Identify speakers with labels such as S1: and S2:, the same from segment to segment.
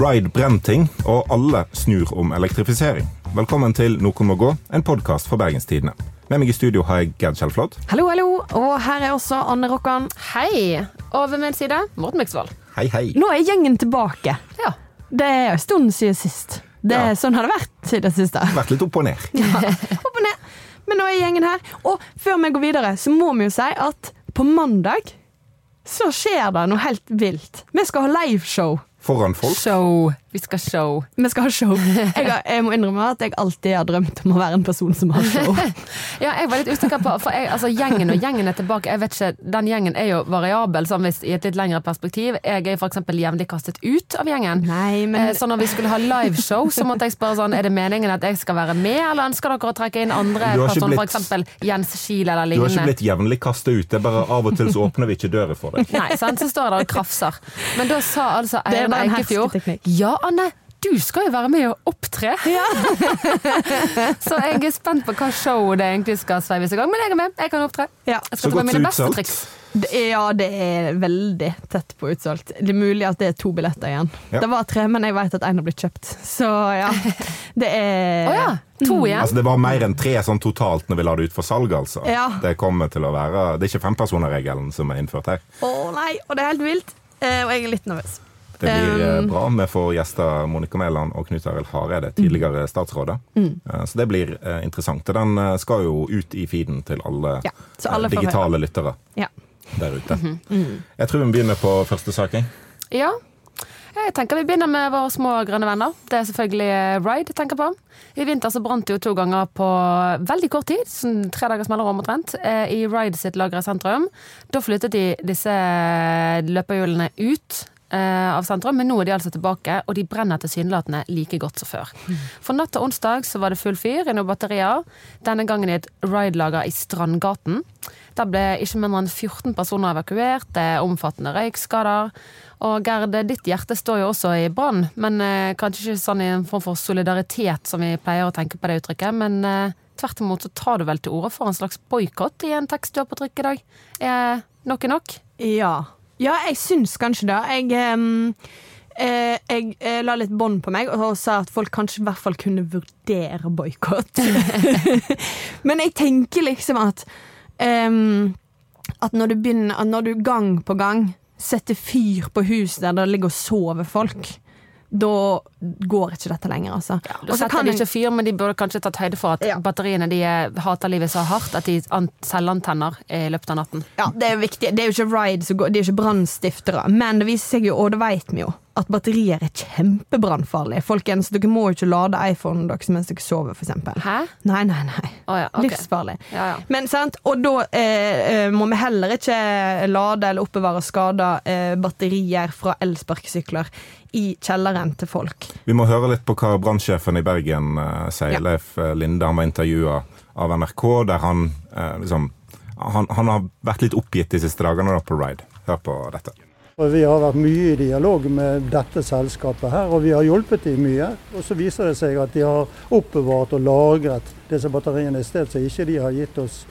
S1: Ride Brenting ting, og alle snur om elektrifisering. Velkommen til Noen må gå, en podkast fra Bergenstidene. Med meg i studio har jeg Gerd Kjellflot.
S2: Hallo, hallo. Og her er også Anne Rokkan.
S3: Hei! Og ved min side, Morten Myksvold.
S1: Hei, hei.
S2: Nå er gjengen tilbake.
S3: Ja.
S2: Det er en stund siden sist. Det er
S1: Ja.
S2: Sånn har det vært i det siste.
S1: Vært litt opp og ned. Ja.
S2: Opp og ned. Men nå er gjengen her. Og før vi går videre, så må vi jo si at på mandag så skjer det noe helt vilt. Vi skal ha liveshow.
S1: Foran folk.
S3: Show. Vi skal show.
S2: Vi skal ha show. Jeg, jeg må innrømme at jeg alltid har drømt om å være en person som har show.
S3: Ja, jeg var litt usikker på For jeg, altså, gjengen og gjengen er tilbake. Jeg vet ikke, Den gjengen er jo variabel sånn hvis, i et litt lengre perspektiv. Jeg er f.eks. jevnlig kastet ut av gjengen.
S2: Nei, men
S3: Eh, Så når vi skulle ha liveshow, så måtte jeg spørre sånn Er det meningen at jeg skal være med, eller ønsker dere å trekke inn andre personer,
S1: blitt-
S3: f.eks. Jens Kiel eller
S1: Du har ikke blitt jevnlig kastet ut, det er bare av og til så åpner vi ikke døra for deg.
S3: Nei, sant? så står jeg der og krafser. Men da sa altså
S2: Det er
S3: Eirin
S2: bare en
S3: Eikefjord
S2: hersketeknikk.
S3: Ja, Anne, du skal jo være med og opptre. Ja. så jeg er spent på hva show det egentlig skal sveives i gang. Men jeg er med, jeg kan opptre.
S2: Ja.
S3: Jeg
S1: Så
S3: skal ta med
S1: godt
S3: mine beste
S1: utsolgt.
S3: triks.
S2: Det er, ja, det er veldig tett på utsolgt. Det er mulig at det er to billetter igjen.
S1: Ja.
S2: Det var tre, men jeg vet at én har blitt kjøpt. Så ja. Det er
S3: Å ja, to igjen.
S1: Altså, det var mer enn tre sånn totalt når vi la det ut for salg, altså.
S2: Ja.
S1: Det kommer til å være Det er ikke fempersonregelen som er innført her.
S2: Å nei, og det er helt vilt. Eh, og jeg er litt nervøs.
S1: Det blir eh, bra. Vi får gjester Monica Mæland og Knut Arild Hareide, tidligere statsråder.
S2: Mm.
S1: Eh, Så det blir eh, interessant. Og Den skal jo ut i feeden til alle,
S2: Ja, alle
S1: digitale lyttere
S2: Ja.
S1: der ute.
S2: Mhm.
S1: Jeg tror vi begynner på første sak.
S3: Ja. Jeg tenker Vi begynner med våre små grønne venner. Det er selvfølgelig Ride jeg tenker på. I vinter så brant det jo to ganger på veldig kort tid, sånn tre dagers mellomrom omtrent, i Ride sitt lager i sentrum. Da flyttet de disse løperhjulene ut av sentrum, men nå er de altså tilbake, og de brenner tilsynelatende like godt som før. For natt til onsdag så var det full fyr i noen batterier, denne gangen i et Ride-lager i Strandgaten. Der ble ikke mindre enn 14 personer evakuert, det er omfattende røykskader. Og Gerd, ditt hjerte står jo også i brann, men eh, kanskje ikke sånn i en form for solidaritet som vi pleier å tenke på det uttrykket, men eh, tvert imot så tar du vel til orde for en slags boikott i en tekst du har på trykk i dag. Er nok er nok?
S2: Ja. Ja, jeg syns kanskje det. Jeg, um, eh, jeg eh, la litt bånd på meg og sa at folk kanskje i hvert fall kunne vurdere boikott. Men jeg tenker liksom at um, At når du begynner At når du gang på gang setter fyr på hus der det ligger og sover folk, da går ikke dette lenger, altså.
S3: Du
S2: da
S3: setter
S2: kan
S3: de ikke fyr, men de burde kanskje tatt høyde for at
S2: Ja.
S3: batteriene de eh, hater livet så hardt at de an- selvantenner i løpet av natten.
S2: Ja, det er viktig. Det er jo ikke ride som går, det er jo ikke brannstiftere. Men det viser seg jo, og det vet vi jo, at batterier er kjempebrannfarlige. Folkens, dere må jo ikke lade iPhonen deres mens dere sover, eksempel.
S3: Hæ?
S2: Nei, nei, nei.
S3: Oh, ja, okay.
S2: Livsfarlig.
S3: Ja, ja.
S2: Men sant, Og da eh, eh, må vi heller ikke lade eller oppbevare skada eh, batterier fra elsparkesykler i kjelleren til folk.
S1: Vi må høre litt på hva brannsjefen i Bergen eh, sier.
S2: Ja.
S1: Leif eh, Linde han var intervjua av NRK, der han eh, liksom han, han har vært litt oppgitt de siste dagene da på Ride. Hør på dette.
S4: Vi har vært mye i dialog med dette selskapet her, og vi har hjulpet dem mye. Og så viser det seg at de har oppbevart og lagret disse batteriene i sted så ikke de har gitt oss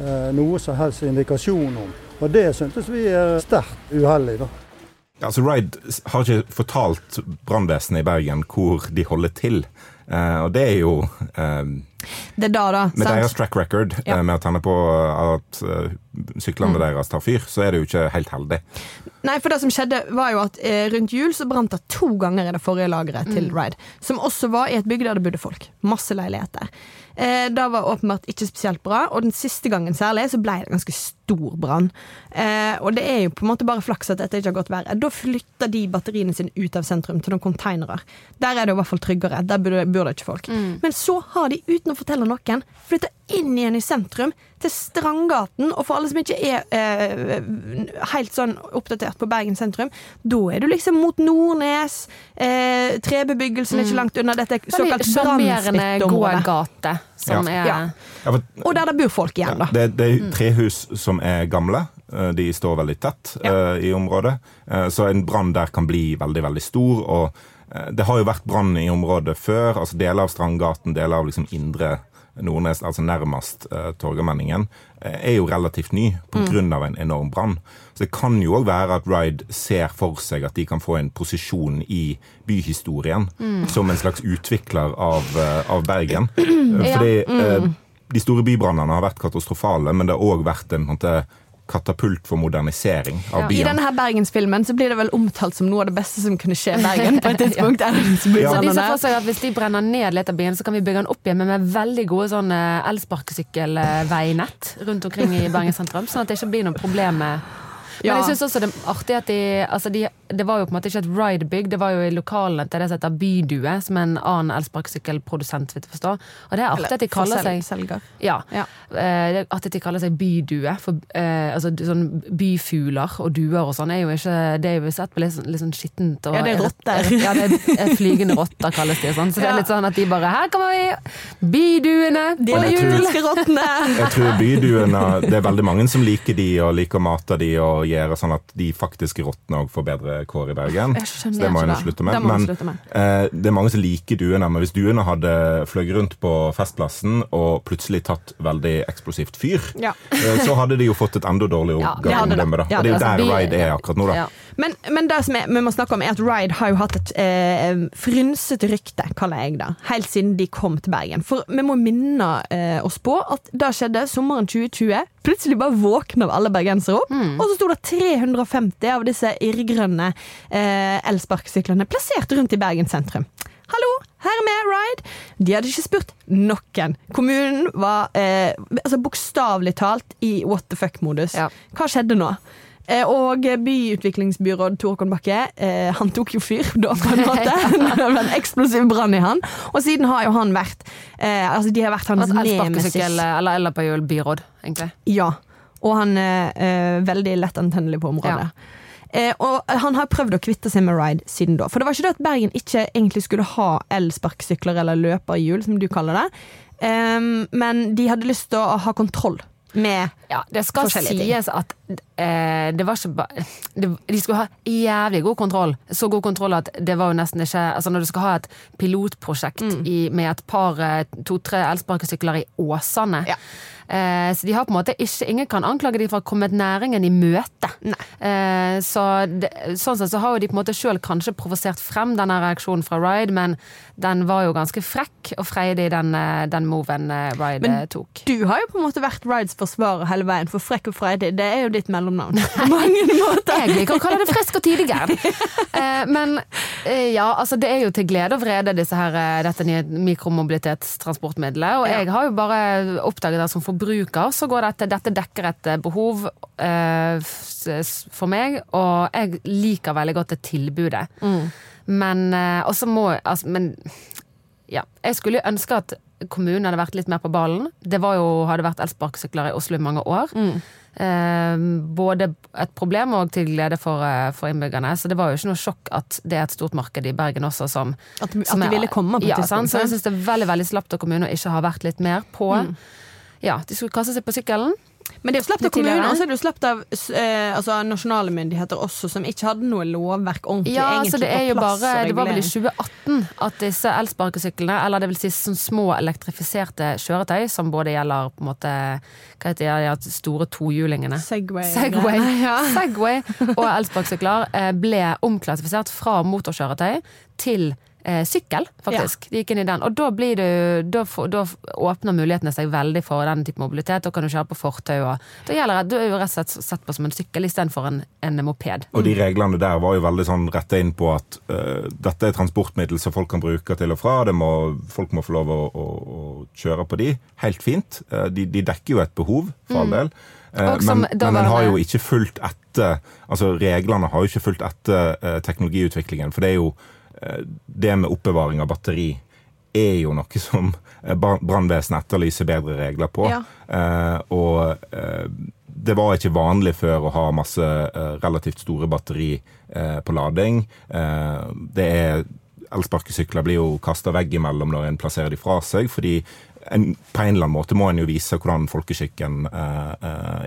S4: eh, noe som helst indikasjon om. Og det syntes vi er sterkt uheldig. da.
S1: Altså Ride har ikke fortalt brannvesenet i Bergen hvor de holder til. Uh, og det er jo uh,
S2: Det er da, da.
S1: Med
S2: sant?
S1: deres track record
S2: Ja.
S1: uh, med å tenne på at eh, syklene deres tar fyr, så er det jo ikke helt heldig.
S2: Nei, for det som skjedde var jo at eh, rundt jul så brant det to ganger i det forrige lageret til Ride. Som også var i et bygg der det bodde folk. Masse leiligheter. Eh, det var åpenbart ikke spesielt bra, og den siste gangen særlig så ble det ganske stor brann. Eh, og det er jo på en måte bare flaks at dette ikke har gått verre. Da flytter de batteriene sine ut av sentrum til noen containere. Der er det i hvert fall tryggere. Der bor det, bor det ikke folk. Men så har de, uten å fortelle noen, flytta inn igjen i sentrum, til Strandgaten. Og for alle som ikke er eh, helt sånn oppdatert på Bergen sentrum, da er du liksom mot Nordnes. Eh, trebebyggelsen er ikke langt unna dette såkalt brannsmitteområdet. området.
S3: gågate som
S1: Ja.
S3: er
S2: Ja.
S1: Ja, for,
S2: Og der det bor folk igjen, da.
S1: det, det er trehus som er gamle. Eh, De står veldig tett
S2: Ja.
S1: uh, i området, Uh, så en brann der kan bli veldig veldig stor. og uh, Det har jo vært brann i området før. altså Deler av Strandgaten, deler av liksom indre Nordnes, altså nærmest uh, Torgallmenningen, er jo relativt ny pga. Mm. Av en enorm brann. Så det kan jo òg være at Ride ser for seg at de kan få en posisjon i byhistorien mm. som en slags utvikler av, av Bergen. Fordi ja. mm. De store bybrannene har vært katastrofale, men det har òg vært en måte, katapult for modernisering av ja. byen.
S2: I denne her Bergensfilmen så blir det vel omtalt som noe av det beste som kunne skje i Bergen. på et tidspunkt. ja.
S3: ja. Så de ser for seg at Hvis de brenner ned litt av byen, så kan vi bygge den opp igjen med veldig gode sånn elsparkesykkelveinett rundt omkring i Bergen sentrum, sånn at det ikke blir noe problem med men jeg syns også det er artig at de, altså de, Det var jo på en måte ikke et ride-bygg, det var jo i lokalene til det som heter Bydue, som er en annen elsparkesykkelprodusent, vil jeg forstå. Og det er artig at de kaller seg
S2: selger.
S3: Ja. ja. Eh, det er artig at de kaller seg bydue. For eh, altså, sånn byfugler og duer og sånn er jo ikke Det er jo sett på litt, sånn, litt sånn skittent
S2: og Ja, det er rotter.
S3: Ja, det er flygende rotter, kalles de. Sånn. Så det er litt sånn at de bare Her kommer vi! Byduene
S2: De jul!
S1: Jeg tror byduene Det er veldig mange som liker de og liker å mate de og gjøre sånn at de faktiske rottene òg får bedre kår i Bergen. Så det må nå slutte med. Men slutte med. Eh, det er mange som liker duene. Men hvis duene hadde fløyet rundt på Festplassen og plutselig tatt veldig eksplosivt fyr, ja. eh, så hadde de jo fått et enda dårligere ja, omdømme. Ja, og det er jo der Ride er akkurat nå, da.
S2: Men, men, det som vi må snakke om er at Ride har jo hatt et eh, frynsete rykte, kaller jeg det, helt siden de kom til Bergen. For vi må minne eh, oss på at det skjedde sommeren 2020. Plutselig bare våkna alle bergensere opp, mm. og så sto det 350 av disse irrgrønne eh, elsparkesyklene plassert rundt i Bergen sentrum. Hallo, her er vi, Ride. De hadde ikke spurt noen. Kommunen var eh, altså bokstavelig talt i what the fuck-modus. Ja. Hva skjedde nå? Eh, og byutviklingsbyråd Tor Håkon Bakke, eh, han tok jo fyr da, på en måte. det var en eksplosiv brann i han. Og siden har jo han vært eh, Altså, de har vært hans nemesis.
S3: Eller, eller på byråd, egentlig.
S2: Ja. Og han er veldig lett antennelig på området. Ja. Eh, og han har prøvd å kvitte seg med Ride siden da. For det var ikke det at Bergen ikke egentlig skulle ha elsparkesykler eller løperhjul, som du kaller det. Eh, men de hadde lyst til å ha kontroll med
S3: ja, Det skal sies at det var ikke bare De skulle ha jævlig god kontroll. Så god kontroll at det var jo nesten ikke Altså Når du skal ha et pilotprosjekt mm. i, med et par, eh, to-tre elsparkesykler i Åsane ja. Eh, så de har på en måte ikke Ingen kan anklage dem for å ha kommet næringen i møte. Eh, så det, sånn sett så har jo de på en måte sjøl kanskje provosert frem denne reaksjonen fra Ride, men den var jo ganske frekk og freidig, den, eh, den moven eh, Ride men tok.
S2: Du har jo på en måte vært Rides forsvarer hele veien, for frekk og freidig, det er jo ditt mellomnavn. På mange måter.
S3: Liker å kalle det frisk og tidligere. eh, men ja, altså det er jo til glede og vrede disse her, dette nye mikromobilitetstransportmiddelet, og jeg har jo bare oppdaget det som forbruker forbruker, så går dette Dette dekker et eh, behov eh, for meg, og jeg liker veldig godt det tilbudet. Mm. Men eh, også må altså, Men ja. Jeg skulle jo ønske at kommunen hadde vært litt mer på ballen. Det jo, hadde vært elsparkesykler i Oslo i mange år. Mm. Eh, både et problem og til glede for, eh, for, innbyggerne. Så det var jo ikke noe sjokk at det er et stort marked i Bergen også som
S2: At, som at de ville komme på et
S3: ja, tidspunkt? Så jeg syns det er veldig veldig slapt av kommunen å ikke ha vært litt mer på. Mm. Ja, de skulle kaste seg på sykkelen.
S2: Men det er jo sluppet av kommunen, og så er det jo sluppet av eh, altså, nasjonale myndigheter også, som ikke hadde noe lovverk ordentlig
S3: ja, egentlig så det er jo bare, Det var vel i 2018 at disse elsparkesyklene, eller det vil si sånn små elektrifiserte kjøretøy, som både gjelder på en måte hva heter det, de store tohjulingene
S2: Segway.
S3: Segway, ja. Segway og elsparkesykler eh, ble omklassifisert fra motorkjøretøy til eh, sykkel, faktisk. Ja. De gikk inn i den. Og da, blir du, da, da, åpner mulighetene seg veldig for den type mobilitet. Da kan du kjøre på fortau. Da gjelder det, Du er jo rett og slett sett på som en sykkel istedenfor en, en moped.
S1: Og de reglene der var jo veldig sånn retta inn på at uh, dette er transportmiddel som folk kan bruke til og fra. Må, folk må få lov å, å, å, kjøre på de. Helt fint. Uh, de, de, dekker jo et behov, for all mm. del. Uh, men, men den har jo ikke fulgt etter altså Reglene har jo ikke fulgt etter teknologiutviklingen. For det er jo det med oppbevaring av batteri er jo noe som eh, brannvesenet etterlyser bedre regler på. Ja. Eh, og eh, det var ikke vanlig før å ha masse eh, relativt store batteri eh, på lading. Eh, det er Elsparkesykler blir jo kasta veggimellom når en plasserer de fra seg, fordi en, på en eller annen måte må en jo vise hvordan folkeskikken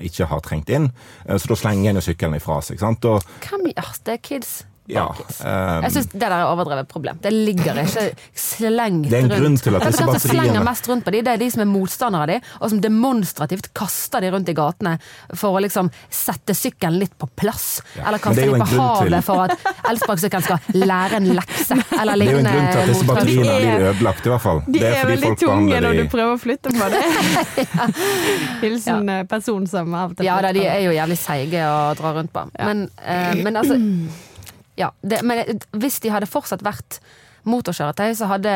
S1: ikke har trengt inn. så da slenger en jo sykkelen ifra seg. sant?
S3: Og, Hvem gjør det, kids?
S1: Ja. um,
S3: Jeg syns det der er overdrevet problem. Det ligger ikke slengt rundt.
S1: Det er en grunn til at disse
S3: som slenger mest rundt på de? Det er de som er motstandere av de, og som demonstrativt kaster de rundt i gatene for å liksom sette sykkelen litt på plass.
S1: Ja,
S3: Eller kaste
S1: det er
S3: de på
S1: havet til-
S3: for at elsparkesykkelen skal lære en lekse. Eller
S1: det er jo en grunn til at disse batteriene
S2: er-
S1: blir ødelagt, i hvert fall.
S2: De er,
S1: er,
S2: veldig tunge når
S1: de-
S2: du prøver å flytte på det. Hilsen ja. person som av og til
S3: Ja da, de er jo jævlig seige å dra rundt på. Men, uh, men altså Ja. Det, men hvis de hadde fortsatt vært motorkjøretøy, så hadde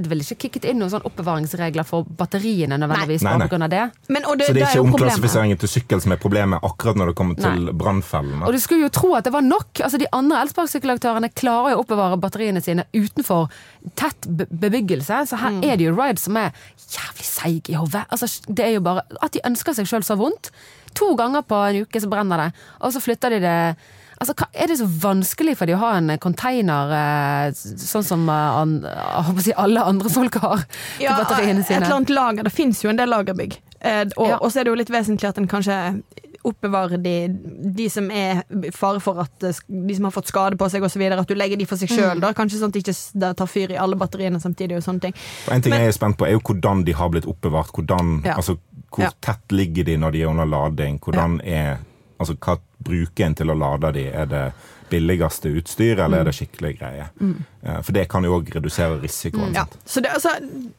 S3: det vel ikke kicket inn noen sånn oppbevaringsregler for batteriene nødvendigvis
S1: Nei, nei.
S3: på grunn av det.
S2: Men, og det,
S1: Så det er ikke omklassifiseringen til sykkel som er problemet akkurat når det kommer til brannfellene.
S3: Og du skulle jo tro at det var nok. Altså De andre elsparkesykkelaktørene klarer jo å oppbevare batteriene sine utenfor tett bebyggelse, så her er det jo Ride som er jævlig seig i hodet. Altså, det er jo bare at de ønsker seg sjøl så vondt. To ganger på en uke så brenner det, og så flytter de det Altså, Er det så vanskelig for de å ha en container eh, sånn som eh, an, si alle andre folk har til
S2: Ja,
S3: sine?
S2: et eller annet lager. Det fins jo en del lagerbygg. Eh, og,
S3: Ja.
S2: og så er det jo litt vesentlig at en kanskje oppbevarer de, de som er fare for at de som har fått skade på seg osv. At du legger de for seg sjøl.
S3: Mm.
S2: Kanskje sånn at det ikke tar fyr i alle batteriene samtidig. og sånne ting.
S1: Og en ting
S2: Men-
S1: jeg er spent på, er jo hvordan de har blitt oppbevart. Hvordan,
S2: Ja.
S1: altså, hvor
S2: Ja.
S1: tett ligger de når de er under lading? Hvordan er, altså, Hva bruker en til å lade de? Er det billigste utstyr, eller er det skikkelig greie? Mm. For det kan jo òg redusere risikoen.
S2: Mm. Ja. Så det, altså,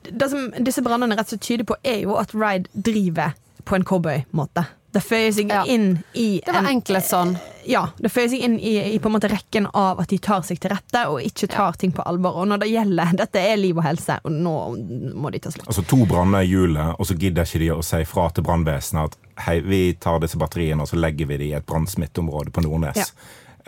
S2: det som disse brannene rett og slett tyder på, er jo at Ride driver på en cowboymåte. Det føyer seg
S3: Ja.
S2: inn i
S3: Det var
S2: en-
S3: enklest sånn.
S2: Ja, det føyer seg inn i, i på en måte rekken av at de tar seg til rette og ikke tar ting på alvor. Og når det gjelder Dette er liv og helse, og nå må de ta slutt.
S1: Altså To branner i hjulet, og så gidder ikke de å si fra til brannvesenet at hei, vi tar disse batteriene og så legger vi dem i et brannsmitteområde på Nordnes.
S2: Ja.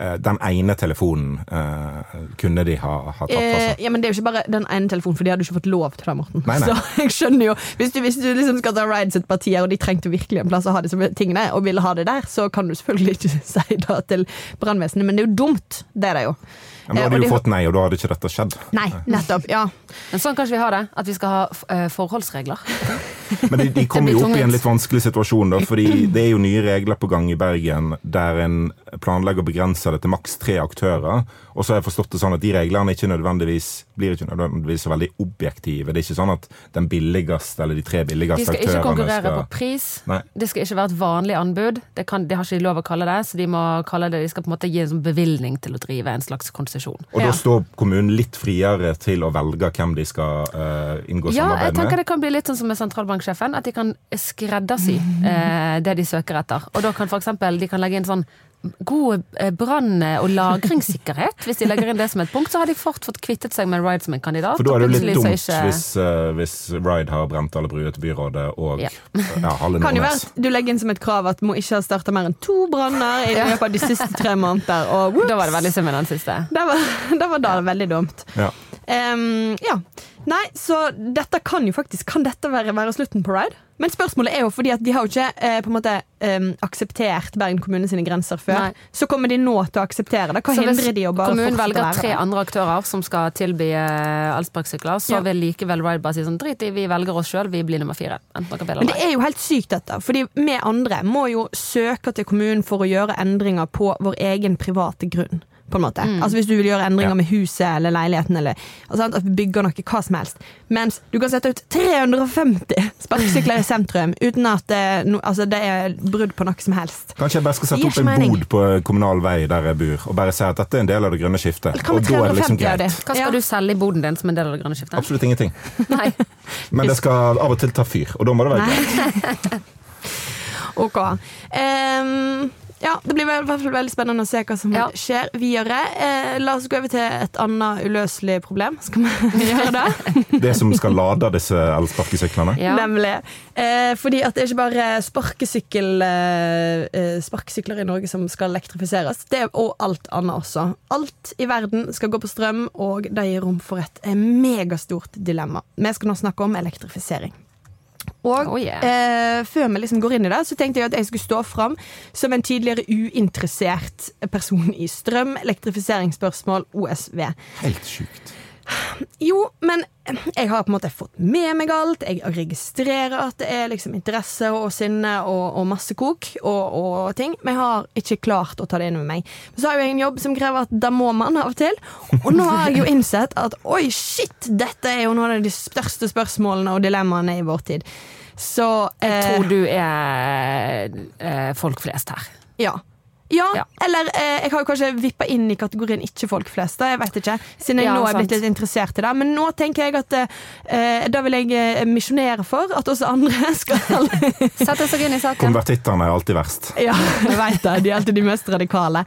S1: Eh, Den ene telefonen eh, kunne de ha, ha tatt.
S2: fra
S1: seg.
S2: ja, men Det er jo ikke bare den ene telefonen, for de hadde jo ikke fått lov til det, Morten.
S1: Nei, nei.
S2: Så jeg skjønner jo Hvis du, hvis du liksom skal ta Rides et parti her, og de trengte virkelig en plass å ha disse tingene, og ville ha det der, så kan du selvfølgelig ikke si det til brannvesenet, men det er jo dumt. Det er det jo.
S1: Men da
S2: Eh,
S1: hadde
S2: du
S1: de fått nei, og da hadde ikke dette skjedd.
S2: Nei, nettopp. Ja.
S3: Men sånn kan vi ha det. At vi skal ha eh, forholdsregler.
S1: Men de, de kommer jo opp i en litt vanskelig situasjon, da, fordi det er jo nye regler på gang i Bergen der en planlegger å begrense det til maks tre aktører. Og så har jeg forstått det sånn at de reglene ikke nødvendigvis, blir ikke nødvendigvis så veldig objektive. Det er ikke sånn at den billigste eller de tre
S3: De
S1: aktørene
S3: skal ikke
S1: konkurrere
S3: konkurrere på pris.
S1: Nei.
S3: Det skal ikke være et vanlig anbud. Det, kan, det har ikke de lov å kalle det, så de må kalle det, de skal på en måte gi en sånn bevilgning til å drive en slags konsesjon.
S1: Og
S2: Ja.
S1: da står kommunen litt friere til å velge hvem de skal uh, inngå
S3: Ja, jeg tenker det kan bli litt sånn som med sentralbanksjefen, at de kan skreddersy uh, det de søker etter. Og da kan eksempel de kan legge inn sånn god eh, brann- og lagringssikkerhet. Hvis de legger inn det som et punkt, så har de fort fått kvittet seg med Ride som en kandidat.
S1: For da er det jo litt dumt
S3: ikke-
S1: hvis, uh, hvis Ride har brent alle bruer til byrådet og
S3: Ja.
S1: ja, halve
S2: Kan jo være at du legger inn som et krav at må ikke ha starta mer enn to branner i løpet av de siste tre måneder. Og whoops,
S3: Da var det veldig synd med den siste.
S2: Da var, det var da veldig dumt.
S1: Ja.
S2: Um, ja. Nei, så dette kan jo faktisk Kan dette være, være slutten på Ride? Men spørsmålet er jo fordi at de har jo ikke eh, på en måte em, akseptert Bergen kommune sine grenser før.
S3: Nei.
S2: Så kommer de nå til å akseptere det. Hva
S3: Så
S2: hindrer de å bare
S3: kommunen velger tre andre aktører som skal tilby eh, elsparkesykler, så
S2: Ja.
S3: vil likevel Ride bare si sånn drit i, vi velger oss sjøl, vi blir nummer fire.
S2: Men det er jo helt sykt, dette. Fordi vi andre må jo søke til kommunen for å gjøre endringer på vår egen private grunn. På en måte. Altså Hvis du vil gjøre endringer
S1: Ja.
S2: med huset eller leiligheten, eller altså, at vi bygger noe hva som helst. Mens du kan sette ut 350 sparkesykler i sentrum uten at det, no, altså, det er brudd på noe som helst.
S1: Kanskje jeg bare skal sette opp en
S2: mening.
S1: bod på kommunal vei der jeg bor, og bare si at dette er en del av det grønne skiftet.
S2: Hva
S1: Og da er det liksom
S2: 350 det?
S1: greit.
S3: Hva skal
S2: Ja.
S3: du selge i boden din som en del av det grønne skiftet?
S1: Absolutt ingenting.
S3: Nei.
S1: Men det skal av og til ta fyr, og da må det være greit.
S2: Ok. Ehm, ja, det blir i hvert fall veldig spennende å se hva som
S3: Ja.
S2: skjer videre. Eh, la oss gå over til et annet uløselig problem. Skal vi gjøre det?
S1: Det som skal lade disse elsparkesyklene.
S3: Ja.
S2: Nemlig. Eh, fordi at det er ikke bare sparkesykkel, eh, eh, sparkesykler i Norge som skal elektrifiseres, det er og alt annet også. Alt i verden skal gå på strøm, og det gir rom for et eh, megastort dilemma. Vi skal nå snakke om elektrifisering. Og
S3: Oh, yeah.
S2: eh, før vi liksom går inn i det, så tenkte jeg at jeg skulle stå fram som en tidligere uinteressert person i strøm, elektrifiseringsspørsmål, OSV.
S1: Helt sjukt.
S2: Jo, men jeg har på en måte fått med meg alt. Jeg registrerer at det er liksom interesse og sinne og, og masse kok og, og ting. Men jeg har ikke klart å ta det inn med meg. Men så har jo jeg en jobb som krever at da må man av og til. Og nå har jeg jo innsett at oi, shit, dette er jo noen av de største spørsmålene og dilemmaene i vår tid. Så
S3: Jeg
S2: eh,
S3: tror du er eh, folk flest her.
S2: Ja. Ja,
S3: Ja.
S2: eller eh, jeg har jo kanskje vippa inn i kategorien ikke folk flest, da, jeg vet ikke, siden jeg
S3: Ja,
S2: nå er blitt litt interessert i det. Men nå tenker jeg at eh, da vil jeg eh, misjonere for at også andre skal
S3: Sette seg inn i saken.
S1: Konvertittene er alltid verst.
S2: Ja, jeg vet det. De er alltid de mest radikale.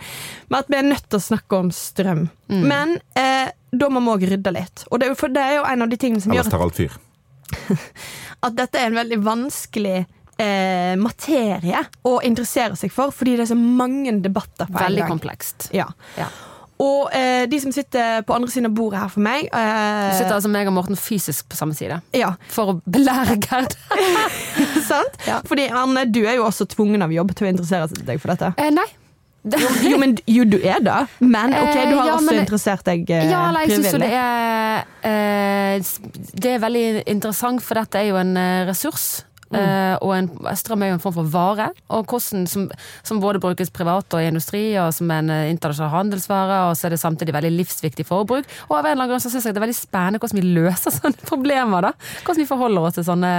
S2: Men at vi er nødt til å snakke om strøm.
S3: Mm.
S2: Men eh, da må vi òg rydde litt. Og det er jo, for det er jo en av de tingene som
S1: Ellers
S2: gjør
S1: tar alt fyr.
S2: at dette er en veldig vanskelig eh, materie å interessere seg for, fordi det er så mange debatter på en
S3: Veldig
S2: gang.
S3: komplekst.
S2: Ja.
S3: Ja.
S2: Og eh, de som sitter på andre siden av bordet her for meg eh,
S3: Du sitter altså meg og Morten fysisk på samme side.
S2: Ja,
S3: For å belære Gerd.
S2: sant?
S3: Ja.
S2: Fordi Arne, du er jo også tvungen av jobb til å interessere deg for dette.
S3: Eh, nei. jo,
S2: Jo, men jo, du er det. Men ok, du har
S3: Eh, ja,
S2: også
S3: men-
S2: interessert deg eh,
S3: ja, nei, jeg syns jo det er eh, Det er veldig interessant, for dette er jo en eh, ressurs.
S2: Mm.
S3: eh, og en, strøm er jo en form for vare, og hvordan, som, som både brukes privat og i industri, og som en eh, internasjonal handelsvare, og så er det samtidig veldig livsviktig forbruk. Og av en eller annen grunn så syns jeg det er veldig spennende hvordan vi løser sånne problemer. da. Hvordan vi forholder oss til sånne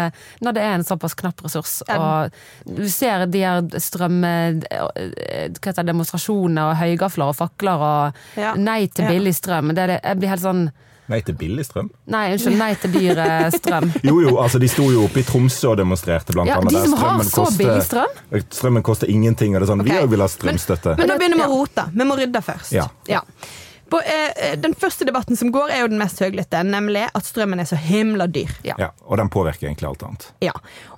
S3: når det er en såpass knapp ressurs. Og du ser de her strøm... eh, demonstrasjoner og høygafler og fakler og
S2: Ja.
S3: nei til billig strøm. Det det, jeg blir helt sånn
S1: Nei til billig strøm.
S3: Nei, unnskyld, nei til dyr strøm.
S1: Jo jo, altså de sto jo oppe i Tromsø og demonstrerte, blant
S3: Ja,
S1: annet.
S3: de som har så
S1: koster-
S3: billig strøm?
S1: Strømmen koster ingenting, og det er sånn Vi
S2: Ok.
S1: òg vil ha strømstøtte.
S2: Men nå begynner vi
S3: Ja.
S2: å rote. Vi må rydde først.
S1: Ja.
S2: På, eh, den første debatten som går, er jo den mest høylytte, nemlig at strømmen er så himla dyr.
S3: Ja.
S1: Ja, og den påvirker egentlig alt annet.
S2: Ja.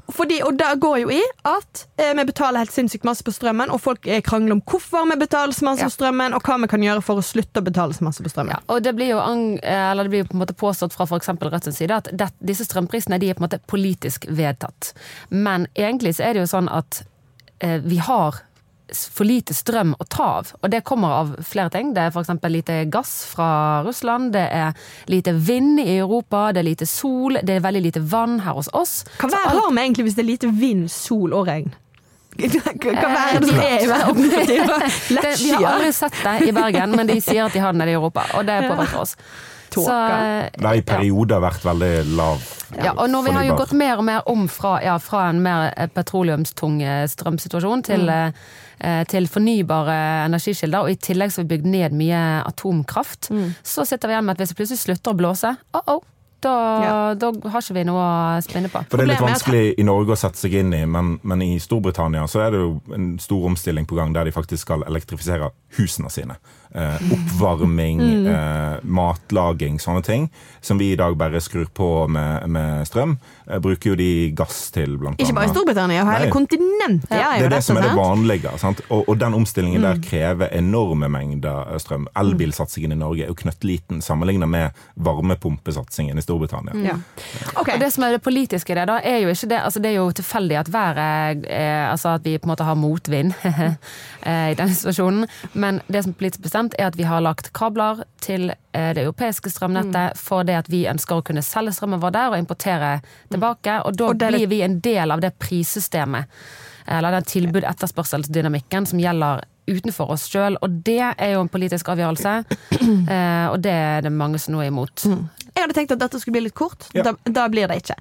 S2: Fordi, og det går jo i at eh, vi betaler helt sinnssykt masse på strømmen, og folk eh, krangler om hvorfor vi betaler så masse
S3: Ja.
S2: på strømmen, og hva vi kan gjøre for å slutte å betale så masse på strømmen.
S3: Ja, og det blir jo eller det blir på en måte påstått fra f.eks. Rødts side at det, disse strømprisene de er på en måte politisk vedtatt. Men egentlig så er det jo sånn at eh, vi har for lite strøm å ta av. Og det kommer av flere ting. Det er f.eks. lite gass fra Russland, det er lite vind i Europa, det er lite sol, det er veldig lite vann her hos oss.
S2: Hva vær
S3: alt-
S2: har vi egentlig hvis det er lite vind, sol og regn? Hva hva er det
S3: Eh,
S2: som er i verden
S3: det, vi har aldri sett det i Bergen, men de sier at de har det nede i Europa, og det påvirker oss. Så,
S2: Tåka.
S1: Det har i perioder vært veldig lav
S3: Ja, og når vi har jo gått mer og mer om fra, ja, fra en mer eh, petroleumstung eh, strømsituasjon til,
S2: Mm.
S3: eh, til fornybare energikilder, og i tillegg så har vi bygd ned mye atomkraft,
S2: Mm.
S3: så sitter vi igjen med at hvis det plutselig slutter å blåse, oh -oh, da,
S2: Ja.
S3: da har ikke vi noe å spinne på.
S1: For det er litt vanskelig i Norge å sette seg inn i, men, men i Storbritannia så er det jo en stor omstilling på gang der de faktisk skal elektrifisere husene sine. Eh, oppvarming,
S2: Mm.
S1: eh, matlaging, sånne ting. Som vi i dag bare skrur på med, med strøm. Eh, bruker jo de gass til, blant
S2: Ikke bare i
S1: annet.
S2: Storbritannia, hele kontinentet
S3: Ja.
S1: Det er det som er det vanlige. Sant? Og, og den omstillingen
S2: Mm.
S1: der krever enorme mengder eh, strøm. Elbilsatsingen i Norge er jo knøttliten sammenlignet med varmepumpesatsingen i Storbritannia.
S2: Ja. Okay.
S3: Og det som er det politiske i det, da, er jo ikke det altså Det er jo tilfeldig at været eh, Altså at vi på en måte har motvind eh, i den situasjonen. Men det som er politisk bestemt, er at vi har lagt kabler til eh, det europeiske strømnettet for det at vi ønsker å kunne selge strømmen vår der og importere tilbake. Og da
S2: Og det
S3: blir vi en del av det prissystemet, eller den tilbud-etterspørselsdynamikken som gjelder utenfor oss sjøl. Og det er jo en politisk avgjørelse, eh, og det er det mange som nå er imot.
S2: Jeg hadde tenkt at dette skulle bli litt kort.
S1: Ja.
S2: Da, da blir det ikke.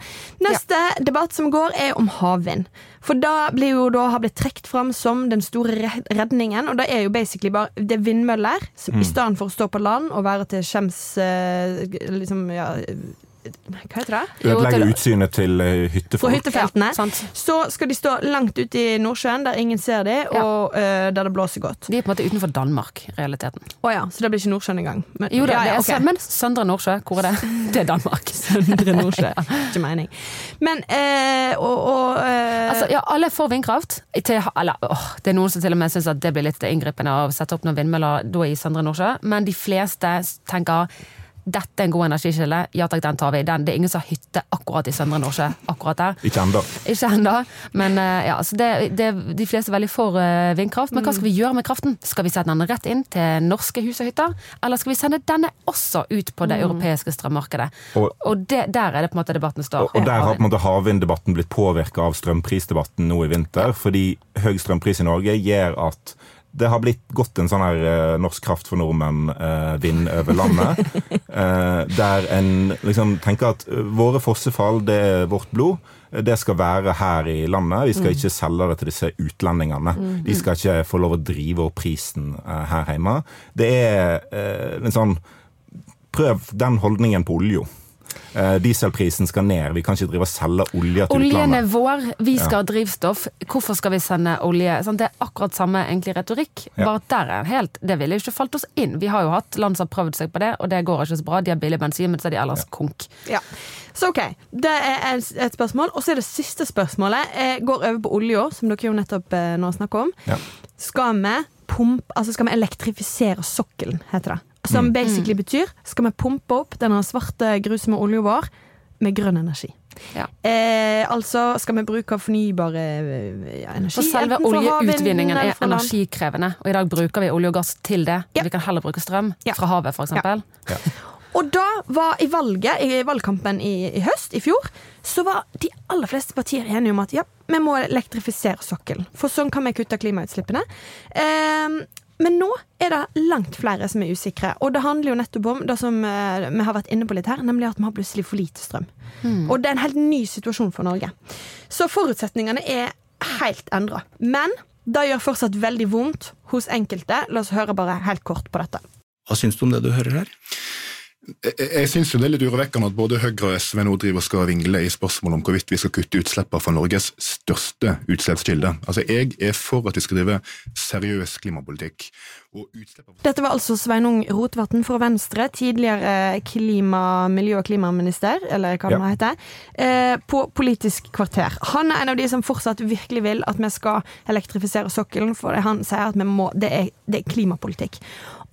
S2: Neste debatt som går, er om havvind. For da blir jo da har blitt trukket fram som den store redningen. Og det er jo basically bare det er vindmøller som
S1: Mm.
S2: i stedet for å stå på land og være til skjems eh, liksom, ja, Hva heter det?
S1: Ødelegge utsynet til hyttefolk.
S2: På hyttefeltene.
S3: Ja,
S2: så skal de stå langt ute i Nordsjøen, der ingen ser dem,
S3: Ja.
S2: og eh, der det blåser godt.
S3: De er på en måte utenfor Danmark, realiteten.
S2: Å ja, så det blir ikke Nordsjøen engang. Men,
S3: Jo da,
S2: ja,
S3: det
S2: ja,
S3: er,
S2: ok.
S3: Men Søndre Nordsjø, hvor er det? Det er Danmark.
S2: Søndre Nordsjø. Ikke mening. Men eh, og, og eh,
S3: Altså, ja, alle er for vindkraft. Til, eller, åh, det er noen som til og med syns at det blir litt inngripende å sette opp noen vindmøller da i Søndre Nordsjø, men de fleste tenker dette er en god energikilde, ja takk, den tar vi. Den, det er ingen som har hytte akkurat i Søndre Nordsjø akkurat der.
S1: Ikke ennå.
S3: Ikke ennå, men eh, ja, så det, det, de fleste er veldig for eh, vindkraft. Men hva skal vi gjøre med kraften? Skal vi sette den rett inn til norske hus og hytter? Eller skal vi sende denne også ut på det europeiske strømmarkedet?
S1: Og-
S3: Og det, der er det på en måte debatten står.
S1: Og, og der har på en måte havvinddebatten blitt påvirka av strømprisdebatten nå i vinter. Fordi høy strømpris i Norge gjør at det har blitt gått en sånn her eh, norsk kraft for nordmenn-vind over landet. eh, der en liksom tenker at eh, våre fossefall, det er vårt blod. Eh, Det skal være her i landet. Vi skal ikke selge det til disse utlendingene. De skal ikke få lov å drive opp prisen eh, her hjemme. Det er eh, en sånn Prøv den holdningen på olja. Eh, dieselprisen skal ned. Vi kan ikke drive og selge olje til
S3: Oljen er vår, vi skal ha drivstoff. Hvorfor skal vi sende olje? Sånn, det er akkurat samme egentlig retorikk.
S1: Ja.
S3: Bare at der er helt, Det ville jo ikke falt oss inn. Vi har jo hatt land som har prøvd seg på det, og det går ikke så bra. De har billig bensin, men så er de ellers konk.
S2: Ja. Så ok, Det er et spørsmål. Og så er det siste spørsmålet. Jeg går over på olja, som dere jo nettopp eh, nå snakker om.
S1: Ja.
S2: Skal vi pump, altså skal vi elektrifisere sokkelen, heter det.
S1: Mm.
S2: Som basically betyr skal vi pumpe opp denne svarte, grusomme olja vår med grønn energi.
S3: Ja.
S2: Eh, altså skal vi bruke fornybare eh, ja, energi.
S3: For selve oljeutvinningen er energikrevende, og i dag bruker vi olje og gass til det.
S2: Ja.
S3: Vi kan heller bruke strøm
S2: Ja.
S3: fra havet, for eksempel.
S2: Og da var i valget, i valgkampen i, i høst, i fjor, så var de aller fleste partier enige om at ja, vi må elektrifisere sokkelen. For sånn kan vi kutte klimautslippene. Ehm, men nå er det langt flere som er usikre. Og det handler jo nettopp om det som eh, vi har vært inne på litt her, nemlig at vi har plutselig for lite strøm. Og det er en helt ny situasjon for Norge. Så forutsetningene er helt endra. Men det gjør fortsatt veldig vondt hos enkelte. La oss høre bare helt kort på dette.
S5: Hva syns du om det du hører her?
S6: Jeg, jeg synes jo det er litt urovekkende at både Høyre og SV nå driver og skal vingle i spørsmål om hvorvidt vi skal kutte utslippene fra Norges største utslippskilde. Altså, Jeg er for at vi skal drive seriøs klimapolitikk.
S2: Dette var altså Sveinung Rotevatn fra Venstre, tidligere klima, miljø- og klimaminister, eller hva det
S1: Ja.
S2: nå heter, eh, på Politisk kvarter. Han er en av de som fortsatt virkelig vil at vi skal elektrifisere sokkelen, for han sier at vi må, det, er, det er klimapolitikk.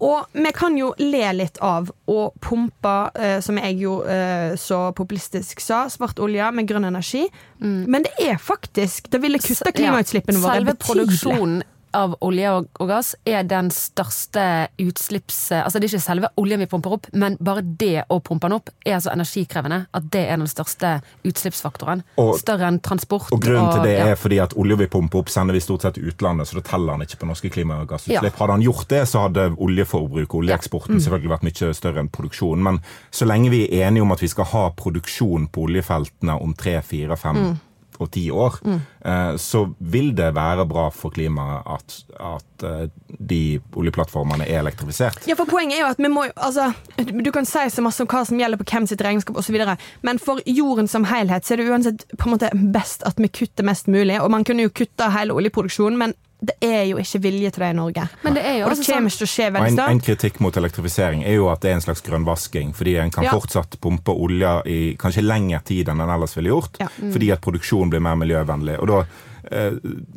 S2: Og vi kan jo le litt av å pumpe, eh, som jeg jo eh, så populistisk sa, svart olje med grønn energi. Men det er faktisk Det ville kutte klimautslippene våre
S3: Selve produksjonen av olje og, og gass er den største utslipps... Altså det er ikke selve oljen vi pumper opp, men bare det å pumpe den opp er så energikrevende at det er den største utslippsfaktoren.
S1: Og-
S3: Større enn transport.
S1: Og grunnen til det
S3: ja.
S1: er fordi at olje vi pumper opp, sender vi stort sett til utlandet, så da teller han ikke på norske klimagassutslipp. Hadde han gjort det, så hadde oljeforbruket, oljeeksporten, selvfølgelig vært mye større enn produksjonen. Men så lenge vi er enige om at vi skal ha produksjon på oljefeltene om tre, fire, fem og ti år, eh, så vil det være bra for klimaet at, at eh, de oljeplattformene er elektrifisert.
S2: Ja, for Poenget er jo at vi må altså, Du kan si så masse om hva som gjelder på hvem sitt regnskap osv., men for jorden som helhet så er det uansett på en måte best at vi kutter mest mulig. Og man kunne jo kutta hele oljeproduksjonen, men det er jo ikke vilje til det i Norge.
S3: Men det er jo
S2: og det kommer
S3: sånn-
S2: ikke til å skje veldig
S1: snart. en,
S2: en
S1: kritikk mot elektrifisering er jo at det er en slags grønnvasking. Fordi en kan
S2: Ja.
S1: fortsatt pumpe olje i kanskje lengre tid enn en ellers ville gjort.
S2: Ja.
S1: Fordi at produksjonen blir mer miljøvennlig. Og da, eh,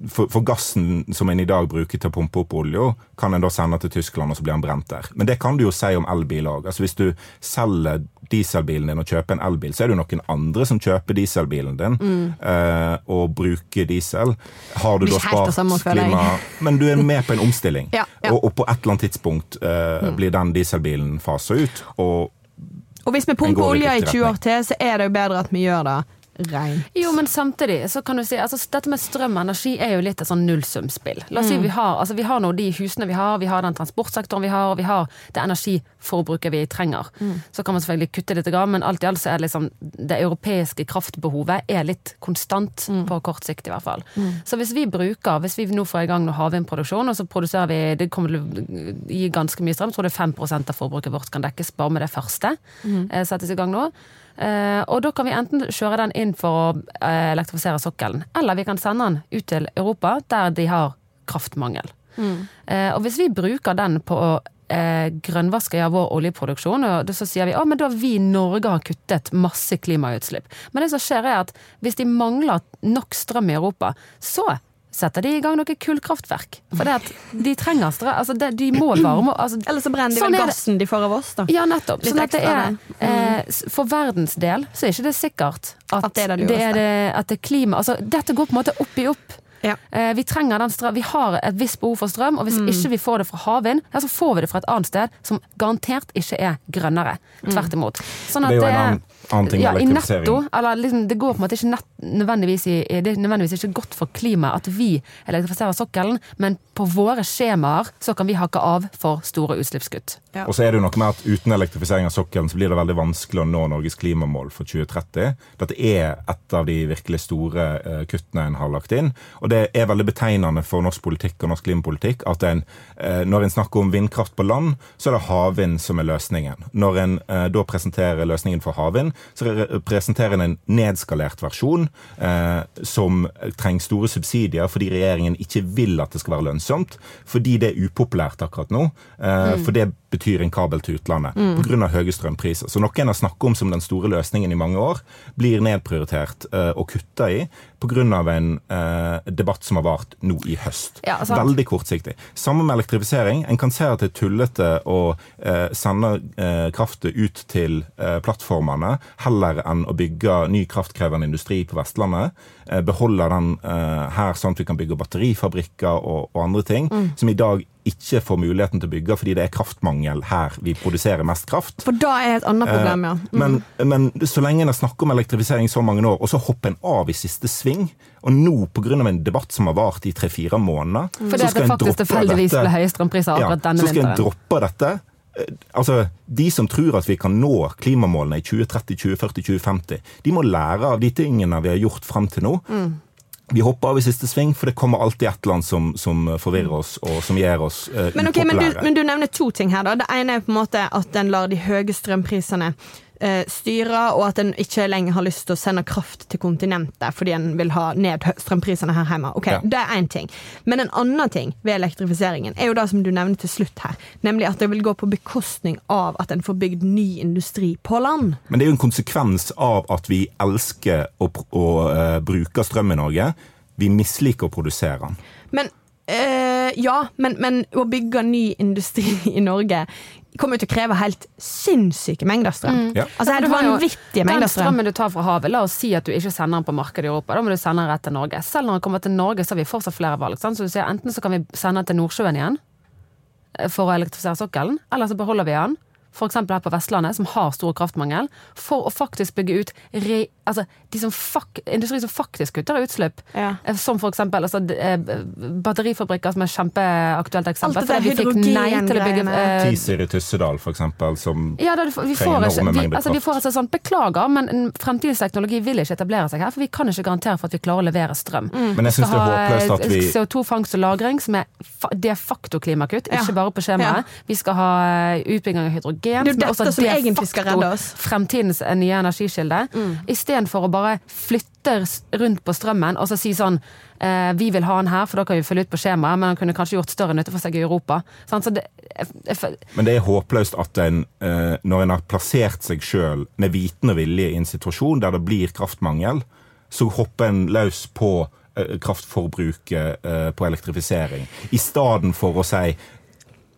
S1: for, for gassen som en i dag bruker til å pumpe opp olje, kan en da sende til Tyskland, og så blir den brent der. Men det kan du jo si om elbiler òg. Altså, hvis du selger dieselbilen din og kjøper en elbil, så er det jo noen andre som kjøper dieselbilen din eh, og bruker diesel. Har du
S2: Mm.
S1: Da spart klima Men du er med på en omstilling.
S2: Ja, ja.
S1: Og, og på et eller annet tidspunkt eh, blir den dieselbilen fasa ut. Og
S2: Og hvis vi pumper
S1: olja i
S2: olje i
S1: riktig
S2: 20 år til, så er det jo bedre at vi gjør det reint.
S3: Jo, men samtidig så kan du si altså Dette med strøm og energi er jo litt et sånn nullsumspill. La
S2: Mm.
S3: oss si vi har, altså, vi har nå de husene vi har, vi har den transportsektoren vi har, og vi har det energiforbruket vi trenger.
S2: Mm.
S3: Så kan man selvfølgelig kutte litt, men alt i alt så er det liksom det europeiske kraftbehovet er litt konstant,
S2: Mm.
S3: på kort sikt i hvert fall. Så hvis vi bruker, hvis vi nå får i gang noe havvindproduksjon, og så produserer vi Det kommer til å gi ganske mye strøm, jeg tror det er 5 av forbruket vårt kan dekkes bare med det første. eh, settes i gang nå. Eh, og da kan vi enten kjøre den inn for å eh, elektrifisere sokkelen, eller vi kan sende den ut til Europa, der de har kraftmangel. Mm. og hvis vi bruker den på å eh, grønnvaske av vår oljeproduksjon, og så sier vi at da vi Norge har kuttet masse klimautslipp. Men det som skjer er at hvis de mangler nok strøm i Europa, så setter de i gang noe kullkraftverk. For det at de trenger strøm. Altså det, de må varme altså,
S2: Eller så brenner de
S3: Sånn
S2: vel gassen de får av oss, da.
S3: Ja, nettopp.
S2: Litt
S3: Sånn at det er, eh, for verdens del så er ikke det sikkert at,
S2: At det er det
S3: det er det, at det klima altså, Dette går på en måte opp i opp.
S2: Ja.
S3: Eh, vi trenger den strøm, vi har et visst behov for strøm, og hvis ikke vi får det fra havvind, så får vi det fra et annet sted som garantert ikke er grønnere. Tvert imot. Sånn
S1: Det er jo en annen, annen ting
S3: ja,
S1: med
S3: i
S1: elektrifisering.
S3: netto, eller liksom, Det går på en måte ikke nett, nødvendigvis i, det er nødvendigvis ikke godt for klimaet at vi elektrifiserer sokkelen, men på våre skjemaer så kan vi hakke av for store utslippskutt.
S2: Ja.
S1: Og så er det jo noe med at Uten elektrifisering av sokkelen så blir det veldig vanskelig å nå Norges klimamål for 2030. Dette er et av de virkelig store eh, kuttene en har lagt inn. Og det er veldig betegnende for norsk politikk og norsk klimapolitikk at en, eh, når en snakker om vindkraft på land, så er det havvind som er løsningen. Når en eh, da presenterer løsningen for havvind, så presenterer en en nedskalert versjon eh, som trenger store subsidier fordi regjeringen ikke vil at det skal være lønnsomt, fordi det er upopulært akkurat nå. Eh, For det betyr en kabel til utlandet på grunn av høye strømpriser. Så noe en har snakket om som den store løsningen i mange år, blir nedprioritert og kutta i pga. en eh, debatt som har vart nå i høst.
S3: Ja.
S1: Veldig kortsiktig. Samme med elektrifisering. En kan se at det er tullete å eh, sende eh, kraften ut til eh, plattformene heller enn å bygge ny kraftkrevende industri på Vestlandet. Eh, beholde den eh, her sånn at vi kan bygge batterifabrikker og, og andre ting som i dag ikke får muligheten til å bygge fordi det er kraftmangel her vi produserer mest kraft.
S2: For da er et annet problem, ja. Mm.
S1: Men, men så lenge en har snakket om elektrifisering i så mange år, og så hopper en av i siste sving, og nå pga. en debatt som har vart i tre-fire måneder
S3: mm.
S1: så
S3: at
S1: skal
S3: det faktisk tilfeldigvis
S1: dette.
S3: ble høye strømpriser akkurat denne
S1: så skal en droppe dette. Altså, De som tror at vi kan nå klimamålene i 2030, 2040, 2050, de må lære av de tingene vi har gjort fram til nå.
S3: Mm.
S1: Vi hopper av i siste sving, for det kommer alltid et eller annet som, som forvirrer oss, og som gjør oss uh,
S2: Men, okay, men, du, men du nevner to ting her. da. Det ene er på en måte at en lar de høye strømprisene eh, styre, og at en ikke lenger har lyst til å sende kraft til kontinentet fordi en vil ha ned strømprisene her hjemme. Ok,
S1: Ja.
S2: Det er én ting. Men en annen ting ved elektrifiseringen er jo det som du nevner til slutt her, nemlig at det vil gå på bekostning av at en får bygd ny industri på land.
S1: Men det er jo en konsekvens av at vi elsker å, å uh, bruke strøm i Norge. Vi misliker å produsere den.
S2: Men eh, ja, men, men å bygge ny industri i Norge kommer jo til å kreve helt sinnssyke mengder strøm.
S1: Ja.
S2: Altså helt vanvittige mengder
S3: Den
S2: strøm.
S3: strømmen du tar fra havet, la oss si at du ikke sender den på markedet i Europa. Da må du sende den rett til Norge. Selv når den kommer til Norge, så har vi fortsatt flere valg. Sant? Så du sier Enten så kan vi sende den til Nordsjøen igjen eh, for å elektrifisere sokkelen, eller så beholder vi den. F.eks. her på Vestlandet, som har stor kraftmangel, for å faktisk bygge ut re, altså, de som fak, industri som faktisk kutter utslipp.
S2: Ja.
S3: Eh, Som f.eks. Altså, eh, batterifabrikker, som er et kjempeaktuelt eksempel.
S2: Alt det
S3: der vi fikk nei til å bygge
S2: hydrogengreiene.
S3: eh,
S1: Teaser i Tyssedal, for eksempel, som
S3: ja, da, vi,
S1: trenger enorme
S3: vi,
S1: mengder
S3: altså, vi får altså sånn, Beklager, men en fremtidens teknologi vil ikke etablere seg her. For vi kan ikke garantere for at vi klarer å levere strøm.
S1: Men jeg synes det er håpløst at vi
S3: CO2-fangst og -lagring, som er de facto klimakutt, ikke bare på skjemaet. Vi skal ha utbygging av hydrogen.
S2: Det er jo
S3: som
S2: dette
S3: også
S2: som
S3: de facto
S2: redde oss.
S3: Fremtidens nye energikilde. Istedenfor å bare flytte rundt på strømmen og så si sånn eh, Vi vil ha den her, for da kan vi følge ut på skjemaet, men han kunne kanskje gjort større nytte for seg i Europa. Det, jeg, jeg,
S1: Men det er håpløst at en, eh, når en har plassert seg sjøl med viten og vilje i en situasjon der det blir kraftmangel, så hopper en løs på eh, kraftforbruket på elektrifisering. I stedet for å si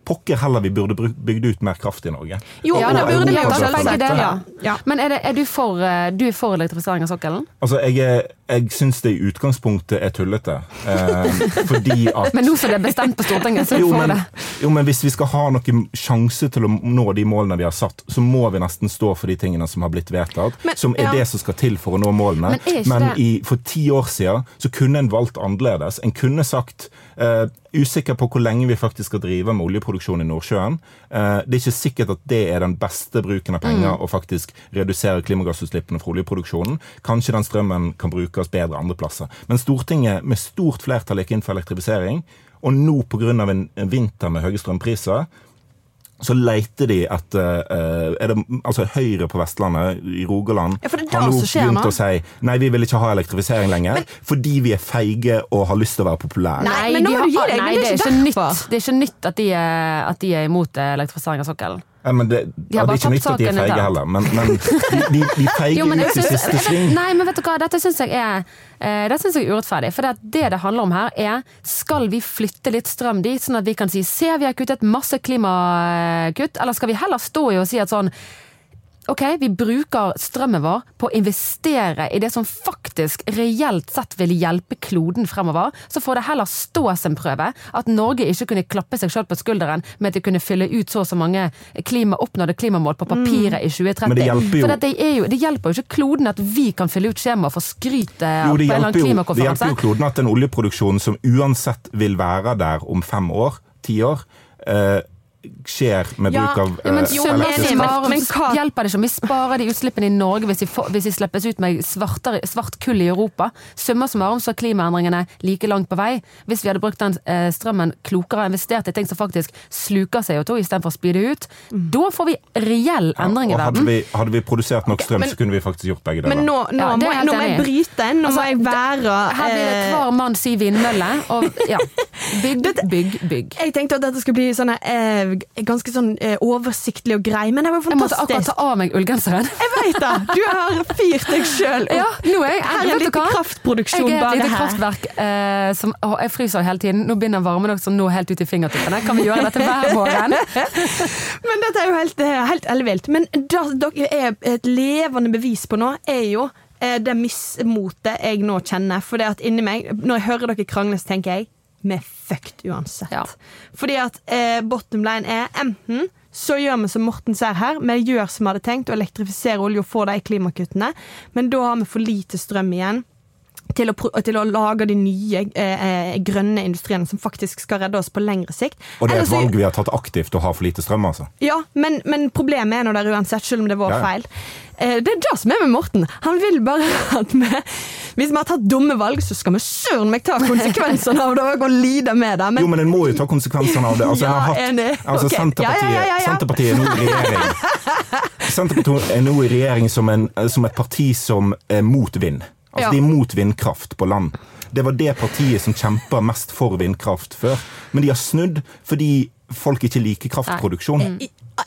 S1: pokker heller vi burde bygd ut mer kraft i Norge.
S2: Jo,
S3: Ja,
S2: det burde vi jo
S3: begge deler.
S2: Ja. Ja.
S3: Men er, det, er du, for, eh, du er for elektrifisering av sokkelen?
S1: Altså, jeg, er- jeg syns det i utgangspunktet er tullete. Eh, fordi at
S3: Men nå som det er bestemt på Stortinget, så får
S1: jo men,
S3: det.
S1: jo, men hvis vi skal ha noen sjanse til å nå de målene vi har satt, så må vi nesten stå for de tingene som har blitt vedtatt,
S2: Men-
S1: som er
S2: ja.
S1: det som skal til for å nå målene.
S3: Men
S1: Men i, for ti år siden så kunne en valgt annerledes. En kunne sagt eh, Usikker på hvor lenge vi faktisk skal drive med oljeproduksjon i Nordsjøen. Eh, det er ikke sikkert at det er den beste bruken av penger
S3: Mm.
S1: å faktisk redusere klimagassutslippene fra oljeproduksjonen. Kanskje den strømmen kan brukes bedre andre plasser. Men Stortinget med stort flertall gikk inn for elektrifisering. Og nå pga. En, en vinter med høye strømpriser så leter de etter eh, er det, altså Høyre på Vestlandet, i Rogaland,
S2: Ja, for det er
S1: har nå begynt å si nei, vi vil ikke ha elektrifisering lenger, fordi vi er feige og har lyst til å være populære.
S2: Nei, men nå
S3: de har-
S2: du gi deg, men
S3: Nei,
S2: det er
S3: det er ikke nytt at de er, at de er imot eh, elektrifisering av sokkelen.
S1: Ja, men det, ja,
S3: har
S1: det er ikke nytt at de er feige heller, men, men de, de, de feiger
S3: Jo, men
S1: ut i siste sving.
S3: Nei, men vet du hva, dette syns jeg er eh, det synes jeg er urettferdig. For det, det det handler om her, er skal vi flytte litt strøm dit, sånn at vi kan si se vi har kuttet masse klimakutt, eller skal vi heller stå i og si at sånn Ok, vi bruker strømmen vår på å investere i det som faktisk reelt sett vil hjelpe kloden fremover. Så får det heller stå sin prøve at Norge ikke kunne klappe seg sjøl på skulderen med at de kunne fylle ut så og så mange klima, oppnådde klimamål på papiret i 2030.
S1: Men det hjelper jo-
S3: For det, jo, det hjelper jo ikke kloden at vi kan fylle ut skjema for skryt på en eller annen klimakonferanse.
S1: jo, det hjelper jo kloden at den oljeproduksjonen som uansett vil være der om fem år, ti år, eh, skjer med
S2: Ja,
S1: bruk av
S3: Ja, men
S1: eh,
S2: jo,
S1: elektrisk
S2: kraft. men- men hva-
S3: hjelper det ikke om vi sparer de utslippene i Norge hvis de, hvis de slippes ut med svartere, svart kull i Europa. Summa summarum så er klimaendringene like langt på vei. Hvis vi hadde brukt den eh, strømmen klokere, og investert i ting som faktisk sluker CO2 istedenfor å spy det ut, da får vi reell endring i
S1: og hadde
S3: verden.
S1: vi, hadde vi produsert nok strøm,
S2: men-
S1: så kunne vi faktisk gjort begge deler.
S2: Men nå, nå,
S3: Ja,
S2: må,
S3: jeg
S2: nå må jeg bryte inn. Nå
S3: Altså,
S2: må jeg være
S3: Her blir det
S2: eh,
S3: hver mann si vindmølle, og ja. Bygg, bygg, bygg.
S2: Jeg tenkte at dette skulle bli sånne eh, ganske sånn eh, oversiktlig og grei, men det var jo
S3: Jeg måtte akkurat ta av meg ullgenseren.
S2: Jeg vet det! Du har fyrt deg sjøl
S3: Ja, nå er jeg
S2: Her er
S3: litt
S2: en
S3: du
S2: liten kraftproduksjon
S3: Jeg er et
S2: bare
S3: lite kraftverk eh, som å, Jeg fryser hele tiden. Nå begynner varmen også nå helt ut i fingertuppene. Kan vi gjøre dette hver morgen?
S2: Men dette er jo helt, eh, helt ellevilt. Men det dere er et levende bevis på nå, er jo eh, det mismotet jeg nå kjenner. For det at inni meg, når jeg hører dere krangle, så tenker jeg er fucked uansett.
S3: Ja.
S2: Fordi at eh, bottom line er enten så gjør vi som Morten ser her, vi gjør som vi hadde tenkt, å elektrifisere olje og få de klimakuttene, men da har vi for lite strøm igjen. Til å, til å lage de nye eh, eh, grønne industriene som faktisk skal redde oss på lengre sikt.
S1: Og det er et valg vi har tatt aktivt, å ha for lite strøm, altså.
S2: ja, men, men problemet er nå der uansett, selv om det var
S1: Ja, ja.
S2: feil. Eh, det er det som er med Morten. Han vil bare at vi Hvis vi har tatt dumme valg, så skal vi søren meg ta konsekvensene av det og lide med det. Men
S1: Jo, men en må jo ta konsekvensene av det. Altså,
S2: Ja,
S1: hatt,
S2: enig.
S1: altså
S2: okay.
S1: Senterpartiet. Senterpartiet er nå i regjering. Senterpartiet er nå i regjering som, en, som et parti som er mot vind. Altså,
S2: Ja.
S1: De er mot vindkraft på land. Det var det partiet som kjempa mest for vindkraft før. Men de har snudd fordi folk ikke liker kraftproduksjon.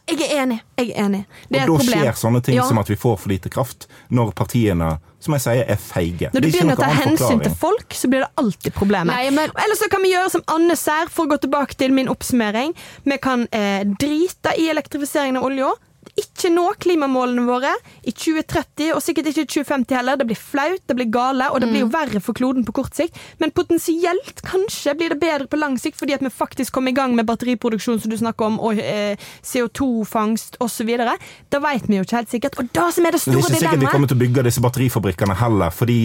S2: Jeg er enig. Jeg er enig. Det er
S1: Og
S2: et
S1: da
S2: problem.
S1: skjer sånne ting
S2: Ja.
S1: som at vi får for lite kraft, når partiene, som jeg sier, er feige.
S2: Når du
S1: er
S2: begynner å ta hensyn til folk, så blir det alltid problemer.
S3: Nei, men-
S2: Eller så kan vi gjøre som Anne Sær, for å gå tilbake til min oppsummering. Vi kan eh, drite i elektrifiseringen av olja. Ikke nå klimamålene våre i 2030, og sikkert ikke i 2050 heller. Det blir flaut, det blir gale, og det blir jo
S3: Mm.
S2: verre for kloden på kort sikt. Men potensielt kanskje blir det bedre på lang sikt, fordi at vi faktisk kommer i gang med batteriproduksjon, som du snakker om, og eh, CO2-fangst osv. Da vet vi jo ikke helt sikkert. Og det som er det
S1: store dilemmaet
S2: det
S1: er ikke sikkert
S2: dilemmaet
S1: kommer til å bygge disse batterifabrikkene heller, fordi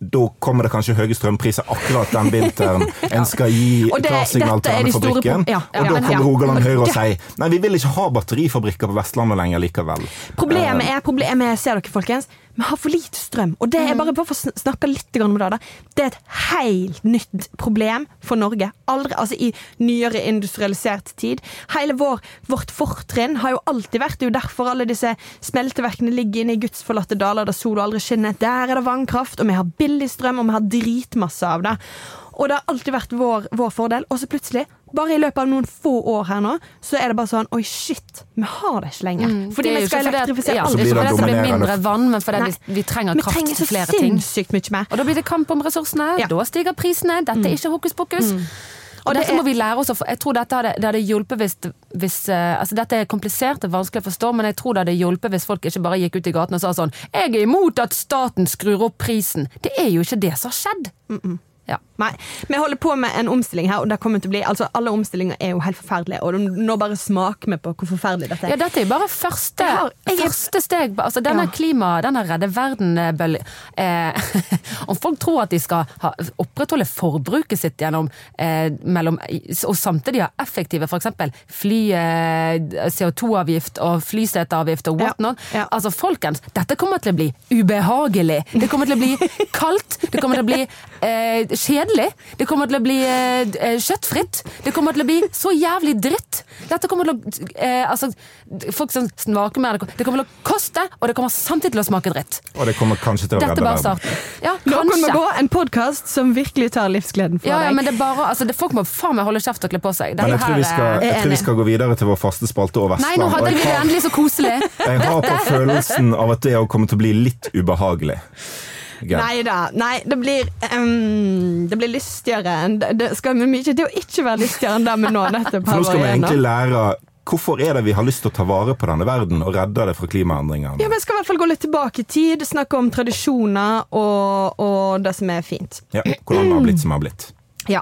S1: da kommer det kanskje høye strømpriser akkurat den vinteren en skal gi
S2: det-
S1: klarsignal til denne fabrikken.
S2: Ja, ja,
S1: og da kommer
S2: ja.
S1: Rogaland Høyre og sier nei, vi vil ikke ha batterifabrikker på Vestlandet lenger likevel.
S2: Problemet er, problemet er, ser dere folkens, vi har for lite strøm. Og det er bare, bare for å snakke litt om det, da. Det er et helt nytt problem for Norge. Aldri, altså I nyere industrialisert tid. Hele vår, vårt fortrinn har jo alltid vært Det er jo derfor alle disse smelteverkene ligger inne i gudsforlatte daler der sola aldri skinner. Der er det vannkraft, og vi har billig strøm, og vi har dritmasse av det. Og det har alltid vært vår, vår fordel. Og så plutselig, bare i løpet av noen få år her nå, så er det bare sånn Oi, shit, vi har det ikke lenger.
S3: Mm,
S2: Fordi vi skal elektrifisere
S3: ja,
S2: alt.
S1: Så
S3: Det er
S1: blir
S3: ikke
S1: det
S3: fordi det blir mindre vann, men fordi vi, vi trenger
S2: Vi
S3: kraft
S2: trenger
S3: til flere ting.
S2: mye mer.
S3: Og da blir det kamp om ressursene.
S2: Ja.
S3: Da stiger prisene. Dette er ikke hokus pokus. Og
S2: Og det
S3: dette
S2: er-
S3: må vi lære oss å. Jeg tror dette hadde, det hadde hjulpet hvis, hvis eh, altså Dette er komplisert og vanskelig å forstå, men jeg tror det hadde hjulpet hvis folk ikke bare gikk ut i gaten og sa sånn Jeg er imot at staten skrur opp prisen. Det er jo ikke det som har skjedd. Ja.
S2: Nei, Vi holder på med en omstilling her, og det kommer til å bli Altså, Alle omstillinger er jo helt forferdelige, og nå bare smaker vi på hvor forferdelig dette er.
S3: Ja, dette er jo bare første,
S2: har- jeg
S3: første steg. Altså, denne
S2: Ja.
S3: klima, denne redde verden-bølgen eh, Om folk tror at de skal ha, opprettholde forbruket sitt gjennom eh, mellom, og samtidig ha effektive f.eks. fly, eh, CO2-avgift og flyseteavgift og whatnot.
S2: Ja, ja.
S3: Altså, folkens, dette kommer til å bli ubehagelig. Det kommer til å bli kaldt, det kommer til å bli eh, kjedelig. Det kommer til å bli eh, eh, kjøttfritt. Det kommer til å bli så jævlig dritt. Dette kommer til å eh, altså, Folk som smaker mer det- kommer til å koste, og det kommer samtidig til å smake dritt.
S1: Og det kommer kanskje til å
S3: Dette
S1: redde
S3: bare
S1: verden.
S3: starten. Ja,
S2: Nå kan
S3: vi
S2: gå, en podkast som virkelig tar livsgleden fra
S3: Ja, ja, men det er bare, altså, det, Folk må faen meg holde kjeft og kle på seg.
S1: Men jeg tror, vi skal, jeg tror vi skal gå videre til vår faste spalte og
S3: Nei, nå hadde vi det endelig så koselig.
S1: jeg har på følelsen av at det kommer til å bli litt ubehagelig. Geir.
S2: Nei da. Nei, det blir um, Det blir lystigere enn det, det skal mye til å ikke være lystigere enn det vi nå nettopp
S1: For
S2: har
S1: nå skal vi
S2: vært
S1: egentlig lære hvorfor er det vi har lyst til å ta vare på denne verden og redde det fra klimaendringene.
S2: Ja, men Jeg skal i hvert fall gå litt tilbake i tid, snakke om tradisjoner og, og det som er fint.
S1: Ja, hvordan det har blitt som det har blitt.
S2: Ja.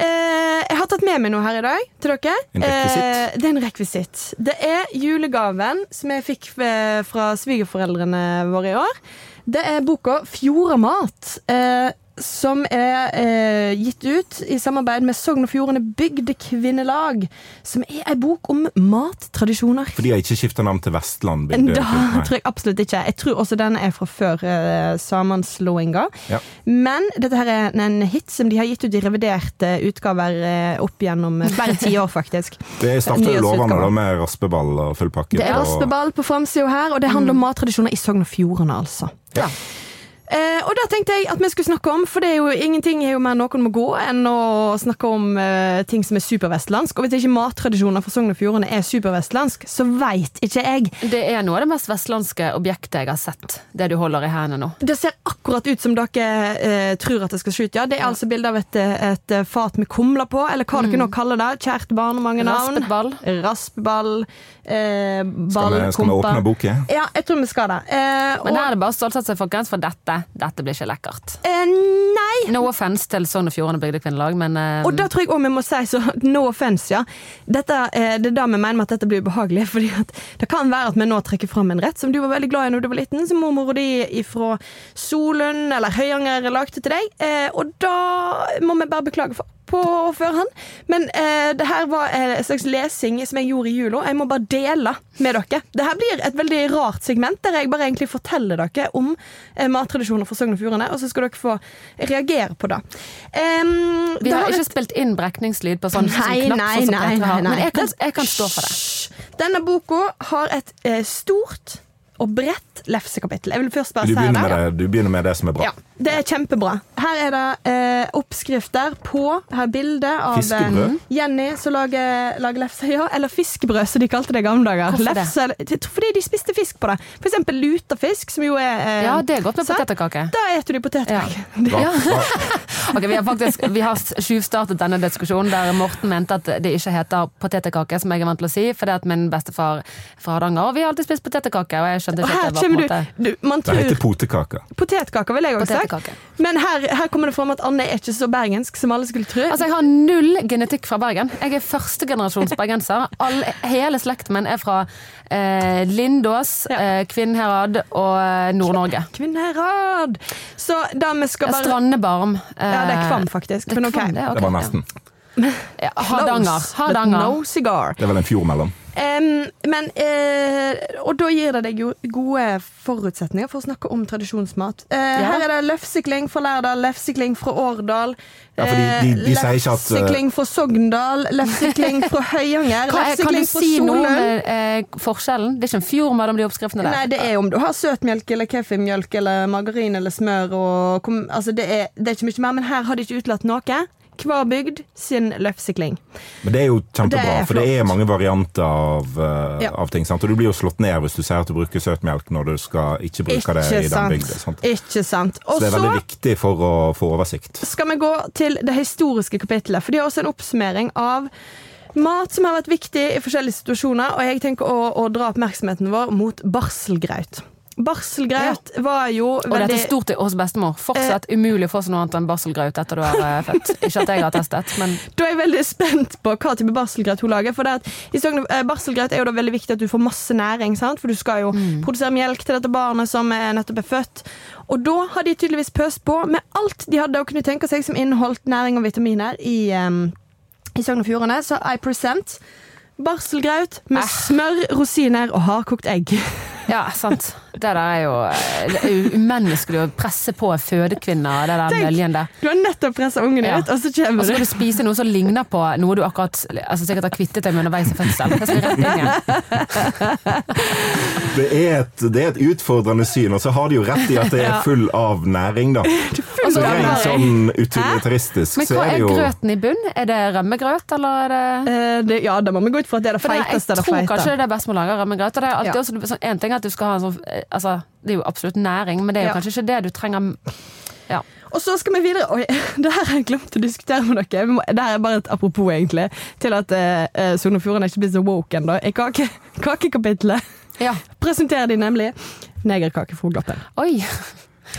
S2: Eh, jeg har tatt med meg noe her i dag til dere.
S1: En rekvisitt?
S2: Eh, det er en rekvisitt. Det er julegaven som jeg fikk eh, fra svigerforeldrene våre i år. Det er boka 'Fjordamat'. Eh, som er eh, gitt ut i samarbeid med Sogn og Fjordane Bygdekvinnelag. Som er ei bok om mattradisjoner.
S1: For de har ikke skifta navn til Vestland. bygde-
S2: Da
S1: Nei.
S2: tror jeg absolutt ikke. Jeg tror også den er fra før eh, sammenslåinga.
S1: Ja.
S2: Men dette her er en hit som de har gitt ut i reviderte utgaver eh, opp gjennom eh, flere tiår, faktisk.
S1: Det starter jo lovende da med raspeball og full pakke.
S2: Det er raspeball på framsida her, og det handler om mattradisjoner i Sogn og Fjordane, altså.
S1: Ja.
S2: Eh, og da tenkte jeg at vi skulle snakke om, for det er jo ingenting er jo mer noen må gå enn å snakke om eh, ting som er supervestlandsk. Og hvis ikke mattradisjoner fra Sogn og Fjordane er supervestlandsk, så veit ikke jeg.
S3: Det er noe av det mest vestlandske objektet jeg har sett. Det du holder i hendene nå.
S2: Det ser akkurat ut som dere eh, tror at det skal skyte. Ja. Det er altså bilde av et, et fat med kumler på, eller hva dere nå kaller det. Kjært barn, mange navn.
S3: Raspeball.
S2: Raspeball. Eh,
S1: Skal vi, skal vi åpne boken?
S2: Ja, jeg tror vi skal det. Eh,
S3: Men
S2: da
S3: her er det bare å stålsette seg, folkens, for dette, dette blir ikke lekkert.
S2: eh, nei!
S3: No offense til Sogn og Fjordane Bygdekvinnelag, men eh,
S2: Og da tror jeg også vi må si så no offense, ja. Dette, eh, det er da vi mener med at dette blir ubehagelig. fordi det kan være at vi nå trekker fram en rett som du var veldig glad i når du var liten, som mormor og de fra Solund eller Høyanger lagde til deg. Eh, og da må vi bare beklage for på førhånd. Men eh, det her var en slags lesing som jeg gjorde i jula. Jeg må bare dele med dere. Dette blir et veldig rart segment der jeg bare egentlig forteller dere om eh, mattradisjoner fra Sogn og Fjordane, og så skal dere få reagere på det. Um,
S3: vi har
S2: har
S3: ikke
S2: et-
S3: spilt inn brekningslyd på sånn, sånn
S2: Nei,
S3: knapp,
S2: nei,
S3: sånn som
S2: nei, nei, nei.
S3: Men jeg kan, jeg kan stå for det.
S2: Denne boka har et eh, stort og bredt lefsekapittel. Jeg vil først bare
S1: Du
S2: si det,
S1: du begynner med det som er bra.
S2: Ja, det er kjempebra. Her er det eh, oppskrifter på Her er bilde av eh,
S1: Fiskebrød?
S2: Jenny som lager, lager lefse. Ja, eller fiskebrød, som de kalte det i gamle dager. Lefse, tror fordi de spiste fisk på det. For eksempel lutefisk, som jo er eh,
S3: Ja, det er godt med potetkake.
S2: Da eter de potetkake.
S3: Ja. Ok, Vi har faktisk Vi har tjuvstartet denne diskusjonen der Morten mente at det ikke heter potetkake, som jeg er vant til å si, fordi at min bestefar fra Hardanger Og vi har alltid spist potetkake, og jeg skjønte ikke at det var på en måte
S2: du, du Man
S1: det heter potekake.
S2: Potetkaker, vil jeg også sagt.
S3: Potetkake.
S2: Men her, her kommer det fram at Anne er ikke så bergensk som alle skulle tro.
S3: Altså, Jeg har null genetikk fra Bergen. Jeg er førstegenerasjons bergenser. All, hele slekten min er fra eh, Lindås,
S2: Ja.
S3: eh, Kvinnherad og eh, Nord-Norge.
S2: Kvinnherad! Så da vi skal
S3: Ja,
S2: bare
S3: Strandebarm. eh,
S2: Ja, det er Kvam, faktisk.
S3: Det
S2: Men.
S3: Kvam, det, okay.
S1: Det var nesten.
S3: Ja, Hardanger. Hardanger.
S2: No cigar.
S1: Det er vel en fjord mellom.
S2: Em, men uh, Og da gir det deg jo gode forutsetninger for å snakke om tradisjonsmat. Eh, Her er det lefsekling fra Lærdal, lefsekling fra Årdal.
S1: Ja, de- de- de
S2: eh, Lefsekling fra Sogndal, lefsekling fra Høyanger,
S3: Hva er, kan du si noe om forskjellen? Det er ikke en fjord mellom de oppskriftene der.
S2: Nei, det er om du har søtmelk eller kefirmjølk eller margarin eller smør og Altså, det er, det er ikke mye mer, men her har de ikke utelatt noe. Hver bygd sin løfsekling.
S1: Men det er jo kjempebra,
S2: Det er
S1: for det er mange varianter av, uh,
S2: Ja.
S1: av ting. Sant? Og du blir jo slått ned hvis du sier at du bruker søtmelk når du skal ikke bruke det i den bygda. Sant?
S2: Ikke sant.
S1: Så det er veldig viktig for å få oversikt.
S2: skal vi gå til det historiske kapittelet, for de har også en oppsummering av mat som har vært viktig i forskjellige situasjoner, og jeg tenker å, å dra oppmerksomheten vår mot barselgraut. Barselgraut var jo
S3: Og dette
S2: veldig
S3: er stort hos bestemor. Fortsatt
S2: Eh.
S3: umulig å få seg noe annet enn barselgraut etter du har eh, født. Ikke at jeg har testet, men
S2: Da er jeg veldig spent på hva type barselgraut hun lager. For det at, i Sogn, eh, barselgraut er jo da veldig viktig at du får masse næring, sant? for du skal jo produsere melk til dette barnet som er nettopp er født. Og da har de tydeligvis pøst på med alt de hadde å kunne tenke seg som inneholdt næring og vitaminer i, um, i Sogn og Fjordane. Så I present barselgraut med
S3: Ah.
S2: smør, rosiner og hardkokt egg.
S3: Ja, sant. Det der er jo eh, det er umenneskelig å presse på en fødekvinne det der
S2: Tenk.
S3: møljen der.
S2: Du har nettopp pressa ungen
S3: Ja.
S2: ut, og så
S3: Og så skal
S2: du
S3: du spise noe som ligner på noe du akkurat altså sikkert har kvittet deg med underveis i fødselen. Det skal rett inn igjen.
S1: Det er, et, det er et utfordrende syn, og så har de jo rett i at det er full av næring, da.
S3: Og så
S1: Så
S3: er det-
S1: sånn utilitaristisk,
S3: Men hva
S1: er
S3: er
S1: jo
S3: grøten i bunn? Er det rømmegrøt, eller er det
S2: Eh, det, Ja, da må vi gå ut fra at det er det feiteste. jeg tror
S3: tror kanskje det er det beste med å lage rømmegrøt. Og det er alltid
S2: Ja.
S3: også sånn, en ting er at du skal ha en sånn Altså, det er jo absolutt næring, men det er jo
S2: Ja.
S3: kanskje ikke det du trenger Ja.
S2: Og så skal vi videre Oi, det her har jeg glemt å diskutere med dere. Må, det her er bare et apropos, egentlig, til at eh, eh, Sogn og Fjordane er ikke blitt så woke ennå. I kake, kakekapitlet
S3: ja.
S2: presenterer de nemlig negerkake fra Gloppen.
S3: Oi!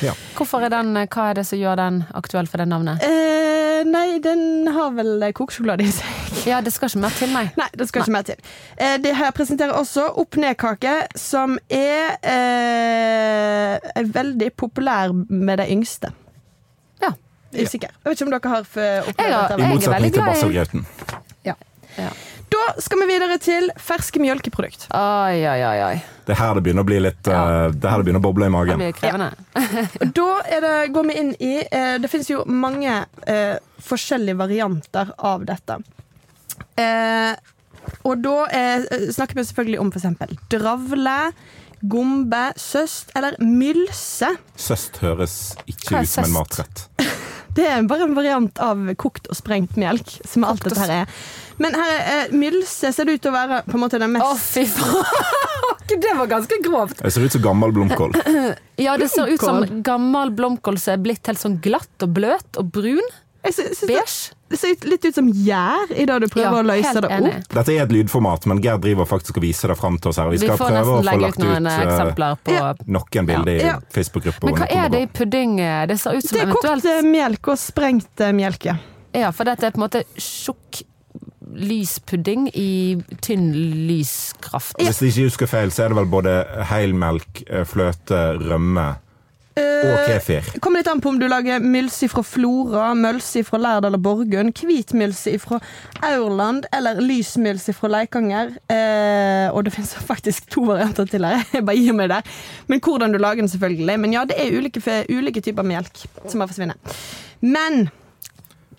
S1: Ja.
S3: Hvorfor er den Hva er det som gjør den aktuell for det navnet?
S2: Eh, nei, den har vel eh, kokesjokolade i seg.
S3: Ja, det skal ikke mer til, nei.
S2: Nei, det skal ikke mer til. Eh, det her presenterer også opp-ned-kake, som er eh, er veldig populær med de yngste.
S3: Ja.
S2: Usikker. Jeg vet ikke om dere har opplevd dette.
S1: I motsetning til
S3: glad i-
S2: Ja.
S3: Ja.
S2: Da skal vi videre til ferske mjølkeprodukt.
S3: Oi, oi, oi. oi.
S1: Det er her det begynner å bli litt
S3: Ja.
S1: uh, Det er her det begynner å boble i
S3: Det blir krevende.
S2: Ja. Da er det, går vi inn i uh, Det finnes jo mange uh, forskjellige varianter av dette. Eh, og da eh, snakker vi selvfølgelig om f.eks. dravle, gombe, søst eller mylse.
S1: Søst høres ikke ut som en matrett.
S2: Det er bare en variant av kokt og sprengt melk, som alt dette her er. Men her er eh, mylse ser det ut til å være på en måte den mest
S3: Å, fy faen! Det var ganske grovt.
S1: Det ser ut som gammel blomkål.
S3: Ja, det ser ut som gammel blomkål som er blitt helt sånn glatt og bløt og brun.
S2: Jeg
S3: Beige.
S2: det ser litt ut som gjær i det du prøver
S3: Ja,
S2: å løse det
S3: enig.
S2: opp.
S1: Dette er et lydformat, men Gerd driver faktisk og viser det fram til oss her. Vi
S3: Vi
S1: skal
S3: får
S1: prøve å få lagt
S3: ut noen
S1: ut eh,
S3: eksempler på
S2: Ja.
S1: nok en
S2: Ja.
S1: i Facebook-gruppa.
S3: Men hva er det i pudding? Det ser ut som eventuelt
S2: Det er kokt
S3: eventuelt
S2: eh, melk og sprengt melke. melk, ja.
S3: Ja, for dette er på en måte tjukk lyspudding i tynn lyskraft.
S1: Hvis jeg ikke husker feil, så er det vel både heilmelk, eh, fløte, rømme og kefir.
S2: Det kommer litt an på om du lager mylse fra Flora, mølse fra Lærdal og Borgund, hvitmylse fra Aurland eller lysmylse fra Leikanger. Eh, og det finnes faktisk to varianter til her. Jeg bare gir meg der. Men hvordan du lager den, selvfølgelig. Men ja, det er ulike, ulike typer melk som har forsvunnet. Men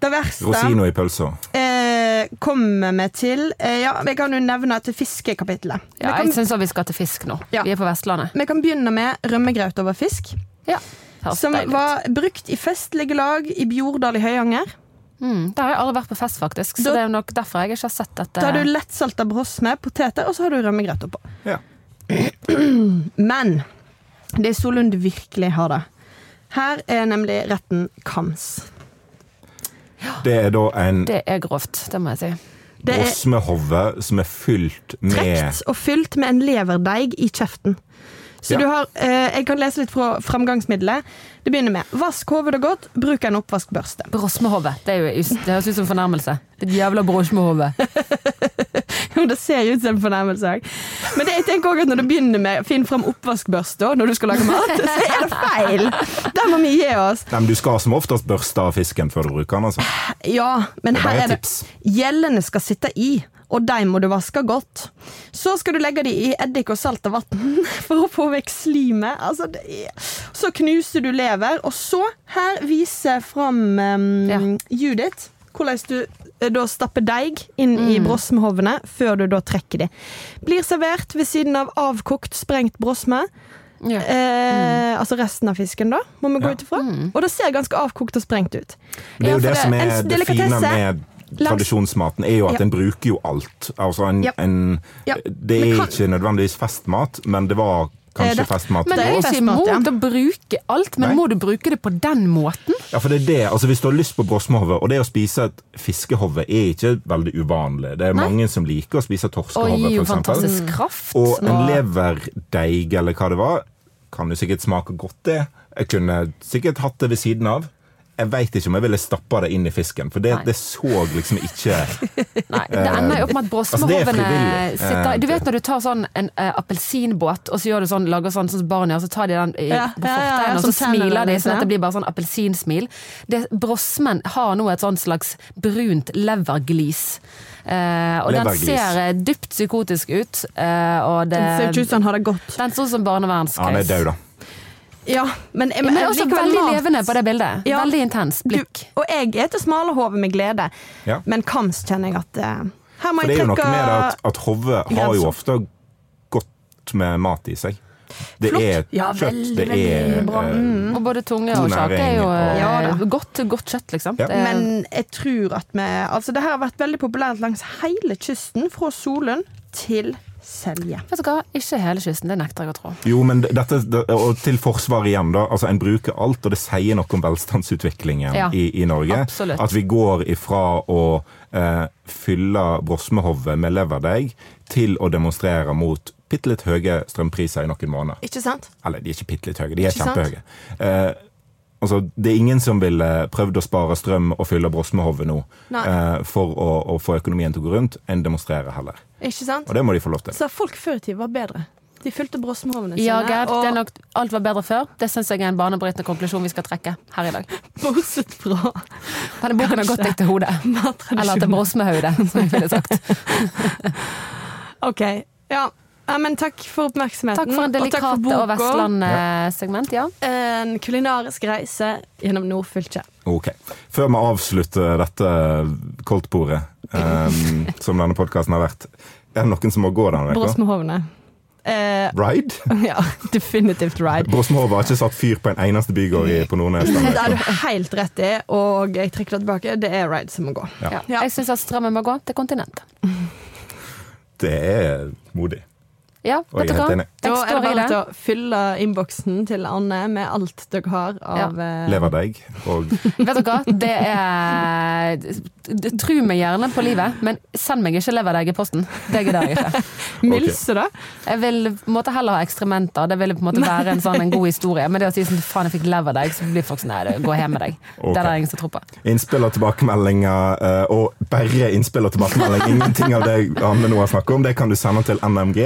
S2: det verste
S1: Rosino i pølsa.
S2: eh, kommer vi til eh, Ja, vi kan jo nevne til fiskekapitlet. Vi
S3: Ja,
S2: kan-
S3: jeg syns vi skal til fisk nå.
S2: Ja.
S3: Vi er på Vestlandet.
S2: Vi kan begynne med rømmegraut over fisk.
S3: Ja.
S2: Som
S3: deilig
S2: var brukt i festlige lag i Bjordal i Høyanger.
S3: Mm, der har jeg aldri vært på fest, faktisk. Så
S2: Da-
S3: det er nok derfor jeg ikke har sett dette.
S2: Da har du lettsalta med poteter, og så har du rømmegrøt oppå.
S1: Ja.
S2: Men det er Solund virkelig har det. Her er nemlig retten kams.
S1: Det er da en
S3: Det er grovt, det må jeg si.
S2: Det er
S1: brosmehove som er fylt med
S2: trekt og fylt med en leverdeig i kjeften. Så
S1: Ja.
S2: du har, eh, Jeg kan lese litt fra framgangsmiddelet. Det begynner med vask hodet godt, bruk en oppvaskbørste.
S3: Brosmehove. Det, er jo, det høres ut som fornærmelse. Det jævla brosmehove.
S2: Jo, det ser ut som en fornærmelse òg. Men det, jeg tenker også at når du begynner med finn fram oppvaskbørsta når du skal lage mat, så er det feil! Det må vi gi oss.
S1: Nei, men Du skal som oftest børste av fisken før du bruker den. altså.
S2: Ja, men
S1: er
S2: her er det. Gjellene skal sitte i, og de må du vaske godt. Så skal du legge de i eddik og salt og vann for å få vekk slimet. Altså, det. Så knuser du lever, og så her viser fram um,
S3: Ja.
S2: Judith hvordan du da stapper deig inn i brosmehovene før du da trekker de. Blir servert ved siden av avkokt sprengt brosme.
S3: Ja.
S2: Eh, Altså resten av fisken, da, må vi gå
S1: Ja.
S2: ut ifra. Og det ser ganske avkokt og sprengt ut.
S1: Det er jo
S2: for
S1: det som er det
S2: delikatesse
S1: fine med tradisjonsmaten, er jo at
S2: Ja.
S1: en bruker jo alt. Altså en,
S2: Ja.
S1: en Det er
S2: kan-
S1: ikke nødvendigvis festmat, men det var
S2: Eh,
S1: kanskje
S2: det-
S1: festmat.
S3: Men det er ikke
S2: mot
S3: imot å bruke alt, men
S1: Nei.
S3: må du bruke det på den måten?
S1: Ja, for det er det. Altså, Hvis du har lyst på brosmehove, og det å spise et fiskehove er ikke veldig uvanlig. Det er
S3: Nei.
S1: mange som liker å spise torskehove, f.eks.
S3: kraft.
S1: Og en
S3: og-
S1: leverdeig, eller hva det var, kan jo sikkert smake godt, det. Jeg kunne sikkert hatt det ved siden av. jeg veit ikke om jeg ville stappa det inn i fisken, for det, det så liksom ikke
S3: Nei, det ender jo opp med at
S1: altså, er
S3: brosmehovene
S1: frivillig.
S3: sitter Du
S1: Eh,
S3: vet når du tar sånn en uh, appelsinbåt, og så gjør du sånn, lager sånn sånn som barn gjør, så tar de den i,
S2: Ja,
S3: på
S2: ja, ja, ja,
S3: og så smiler de
S2: liksom,
S3: sånn at det blir bare sånn appelsinsmil. Det- Brosmen har nå et sånn slags brunt leverglis. Uh, og den ser eh, dypt psykotisk ut. Uh, og det,
S2: den ser ikke ut som han har det godt.
S3: den ser ut som barnevernscase.
S1: Han er død, da.
S2: Ja, men, jeg-
S3: Men
S2: jeg
S3: også veldig
S2: mat.
S3: levende på det bildet.
S2: Ja.
S3: Veldig intens
S2: Du,
S3: blikk.
S2: og jeg er til smalahove med glede,
S1: Ja.
S2: men kams kjenner jeg at uh, Her må
S1: For det er jo noe med at, at hove har jo ofte godt med mat i seg. Det
S2: Flott.
S1: er
S2: Ja,
S1: kjøtt,
S2: veldig,
S1: det er
S2: bra.
S1: eh,
S2: Mm.
S3: Og både tunge og kjake er jo
S1: og-
S3: eh,
S2: Ja
S3: godt, godt kjøtt, liksom.
S1: Ja.
S3: Er-
S2: Men jeg tror at vi Altså, det her har vært veldig populært langs hele kysten, fra Solund til Selje.
S3: Vet du hva, ikke hele kysten, det nekter jeg å tro.
S1: Jo, men dette, og til forsvar igjen, da. Altså, en bruker alt, og det sier noe om velstandsutviklingen
S3: Ja,
S1: i, i Norge.
S3: absolutt.
S1: At vi går ifra å eh, fylle brosmehovet med leverdeig til å demonstrere mot bitte litt høye strømpriser i noen måneder.
S2: Ikke sant?
S1: Eller de er ikke bitte litt høye, de er
S2: Ikke sant?
S1: kjempehøye. Eh, altså, det er ingen som ville prøvd å spare strøm og fylle brosmehovet nå eh, for å, å få økonomien til å gå rundt, enn demonstrere heller.
S2: Ikke sant?
S1: Og det må de få lov til.
S2: Så folk før i tid var bedre. De fylte brosmehovene sine.
S3: Ja, Gerd,
S2: og
S3: det er nok, alt var bedre før. Det syns jeg er en banebrytende konklusjon vi skal trekke her i dag.
S2: bortsett fra
S3: Denne boken har gått deg til hodet. Eller til brosmehaudet, som jeg ville sagt.
S2: OK. Ja. ja, men takk for oppmerksomheten.
S3: Takk for en
S2: og
S3: delikate og. Vestland-segment, ja.
S2: En kulinarisk reise gjennom nordfylket.
S1: Ok. Før vi avslutter dette koldtbordet, um, som denne podkasten har vært, er det noen som må gå denne uka?
S2: Brostmehovene. Eh,
S1: Ride?
S2: ja, definitivt ride.
S1: Brosmehova har ikke satt fyr på en eneste bygård i- på Nordnes.
S2: Det har du helt rett i, og jeg trekker det tilbake. Det er ride som må gå.
S1: Ja.
S3: ja.
S2: Ja.
S3: Jeg syns at strømmen må gå til kontinentet.
S1: Det er modig.
S3: Ja,
S1: Og
S3: vet
S1: jeg
S3: du
S1: er
S3: hva?
S1: helt enig.
S2: Da
S3: Jeg
S2: er det
S3: står i
S2: bare
S3: det.
S2: til å fylle innboksen til Anne med alt dere har av eh,
S1: Leverdeig og
S3: Vet dere hva? Det er Tru meg gjerne på livet, men send meg ikke leverdeig i posten. Det gidder jeg ikke.
S2: Milse, da.
S3: Jeg vil på en måte heller ha ekstrementer. Det ville på en måte være en sånn en god historie. Men det å si sånn faen, jeg fikk leverdeig, så blir folk sånn nei, gå hjem med deg.
S1: Okay.
S3: Det er det ingen som tror på.
S1: innspill og tilbakemeldinger, eh, og bare innspill og tilbakemelding. Ingenting av det Anne nå har snakket om, det kan du sende til nmg,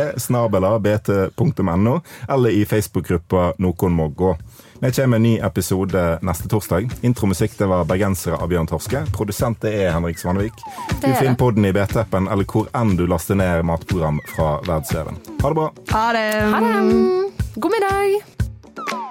S1: snabela, bt.no, eller i Facebook-gruppa Noen må gå. Vi kommer med en ny episode neste torsdag. Intromusikk det var 'Bergensere' av Bjørn Torske. Produsent det er Henrik Svanevik. Du
S3: er
S1: finner podden i BT-appen eller hvor enn du laster ned matprogram fra verdensveven. Ha det bra!
S2: Ha det.
S3: Ha det! God middag!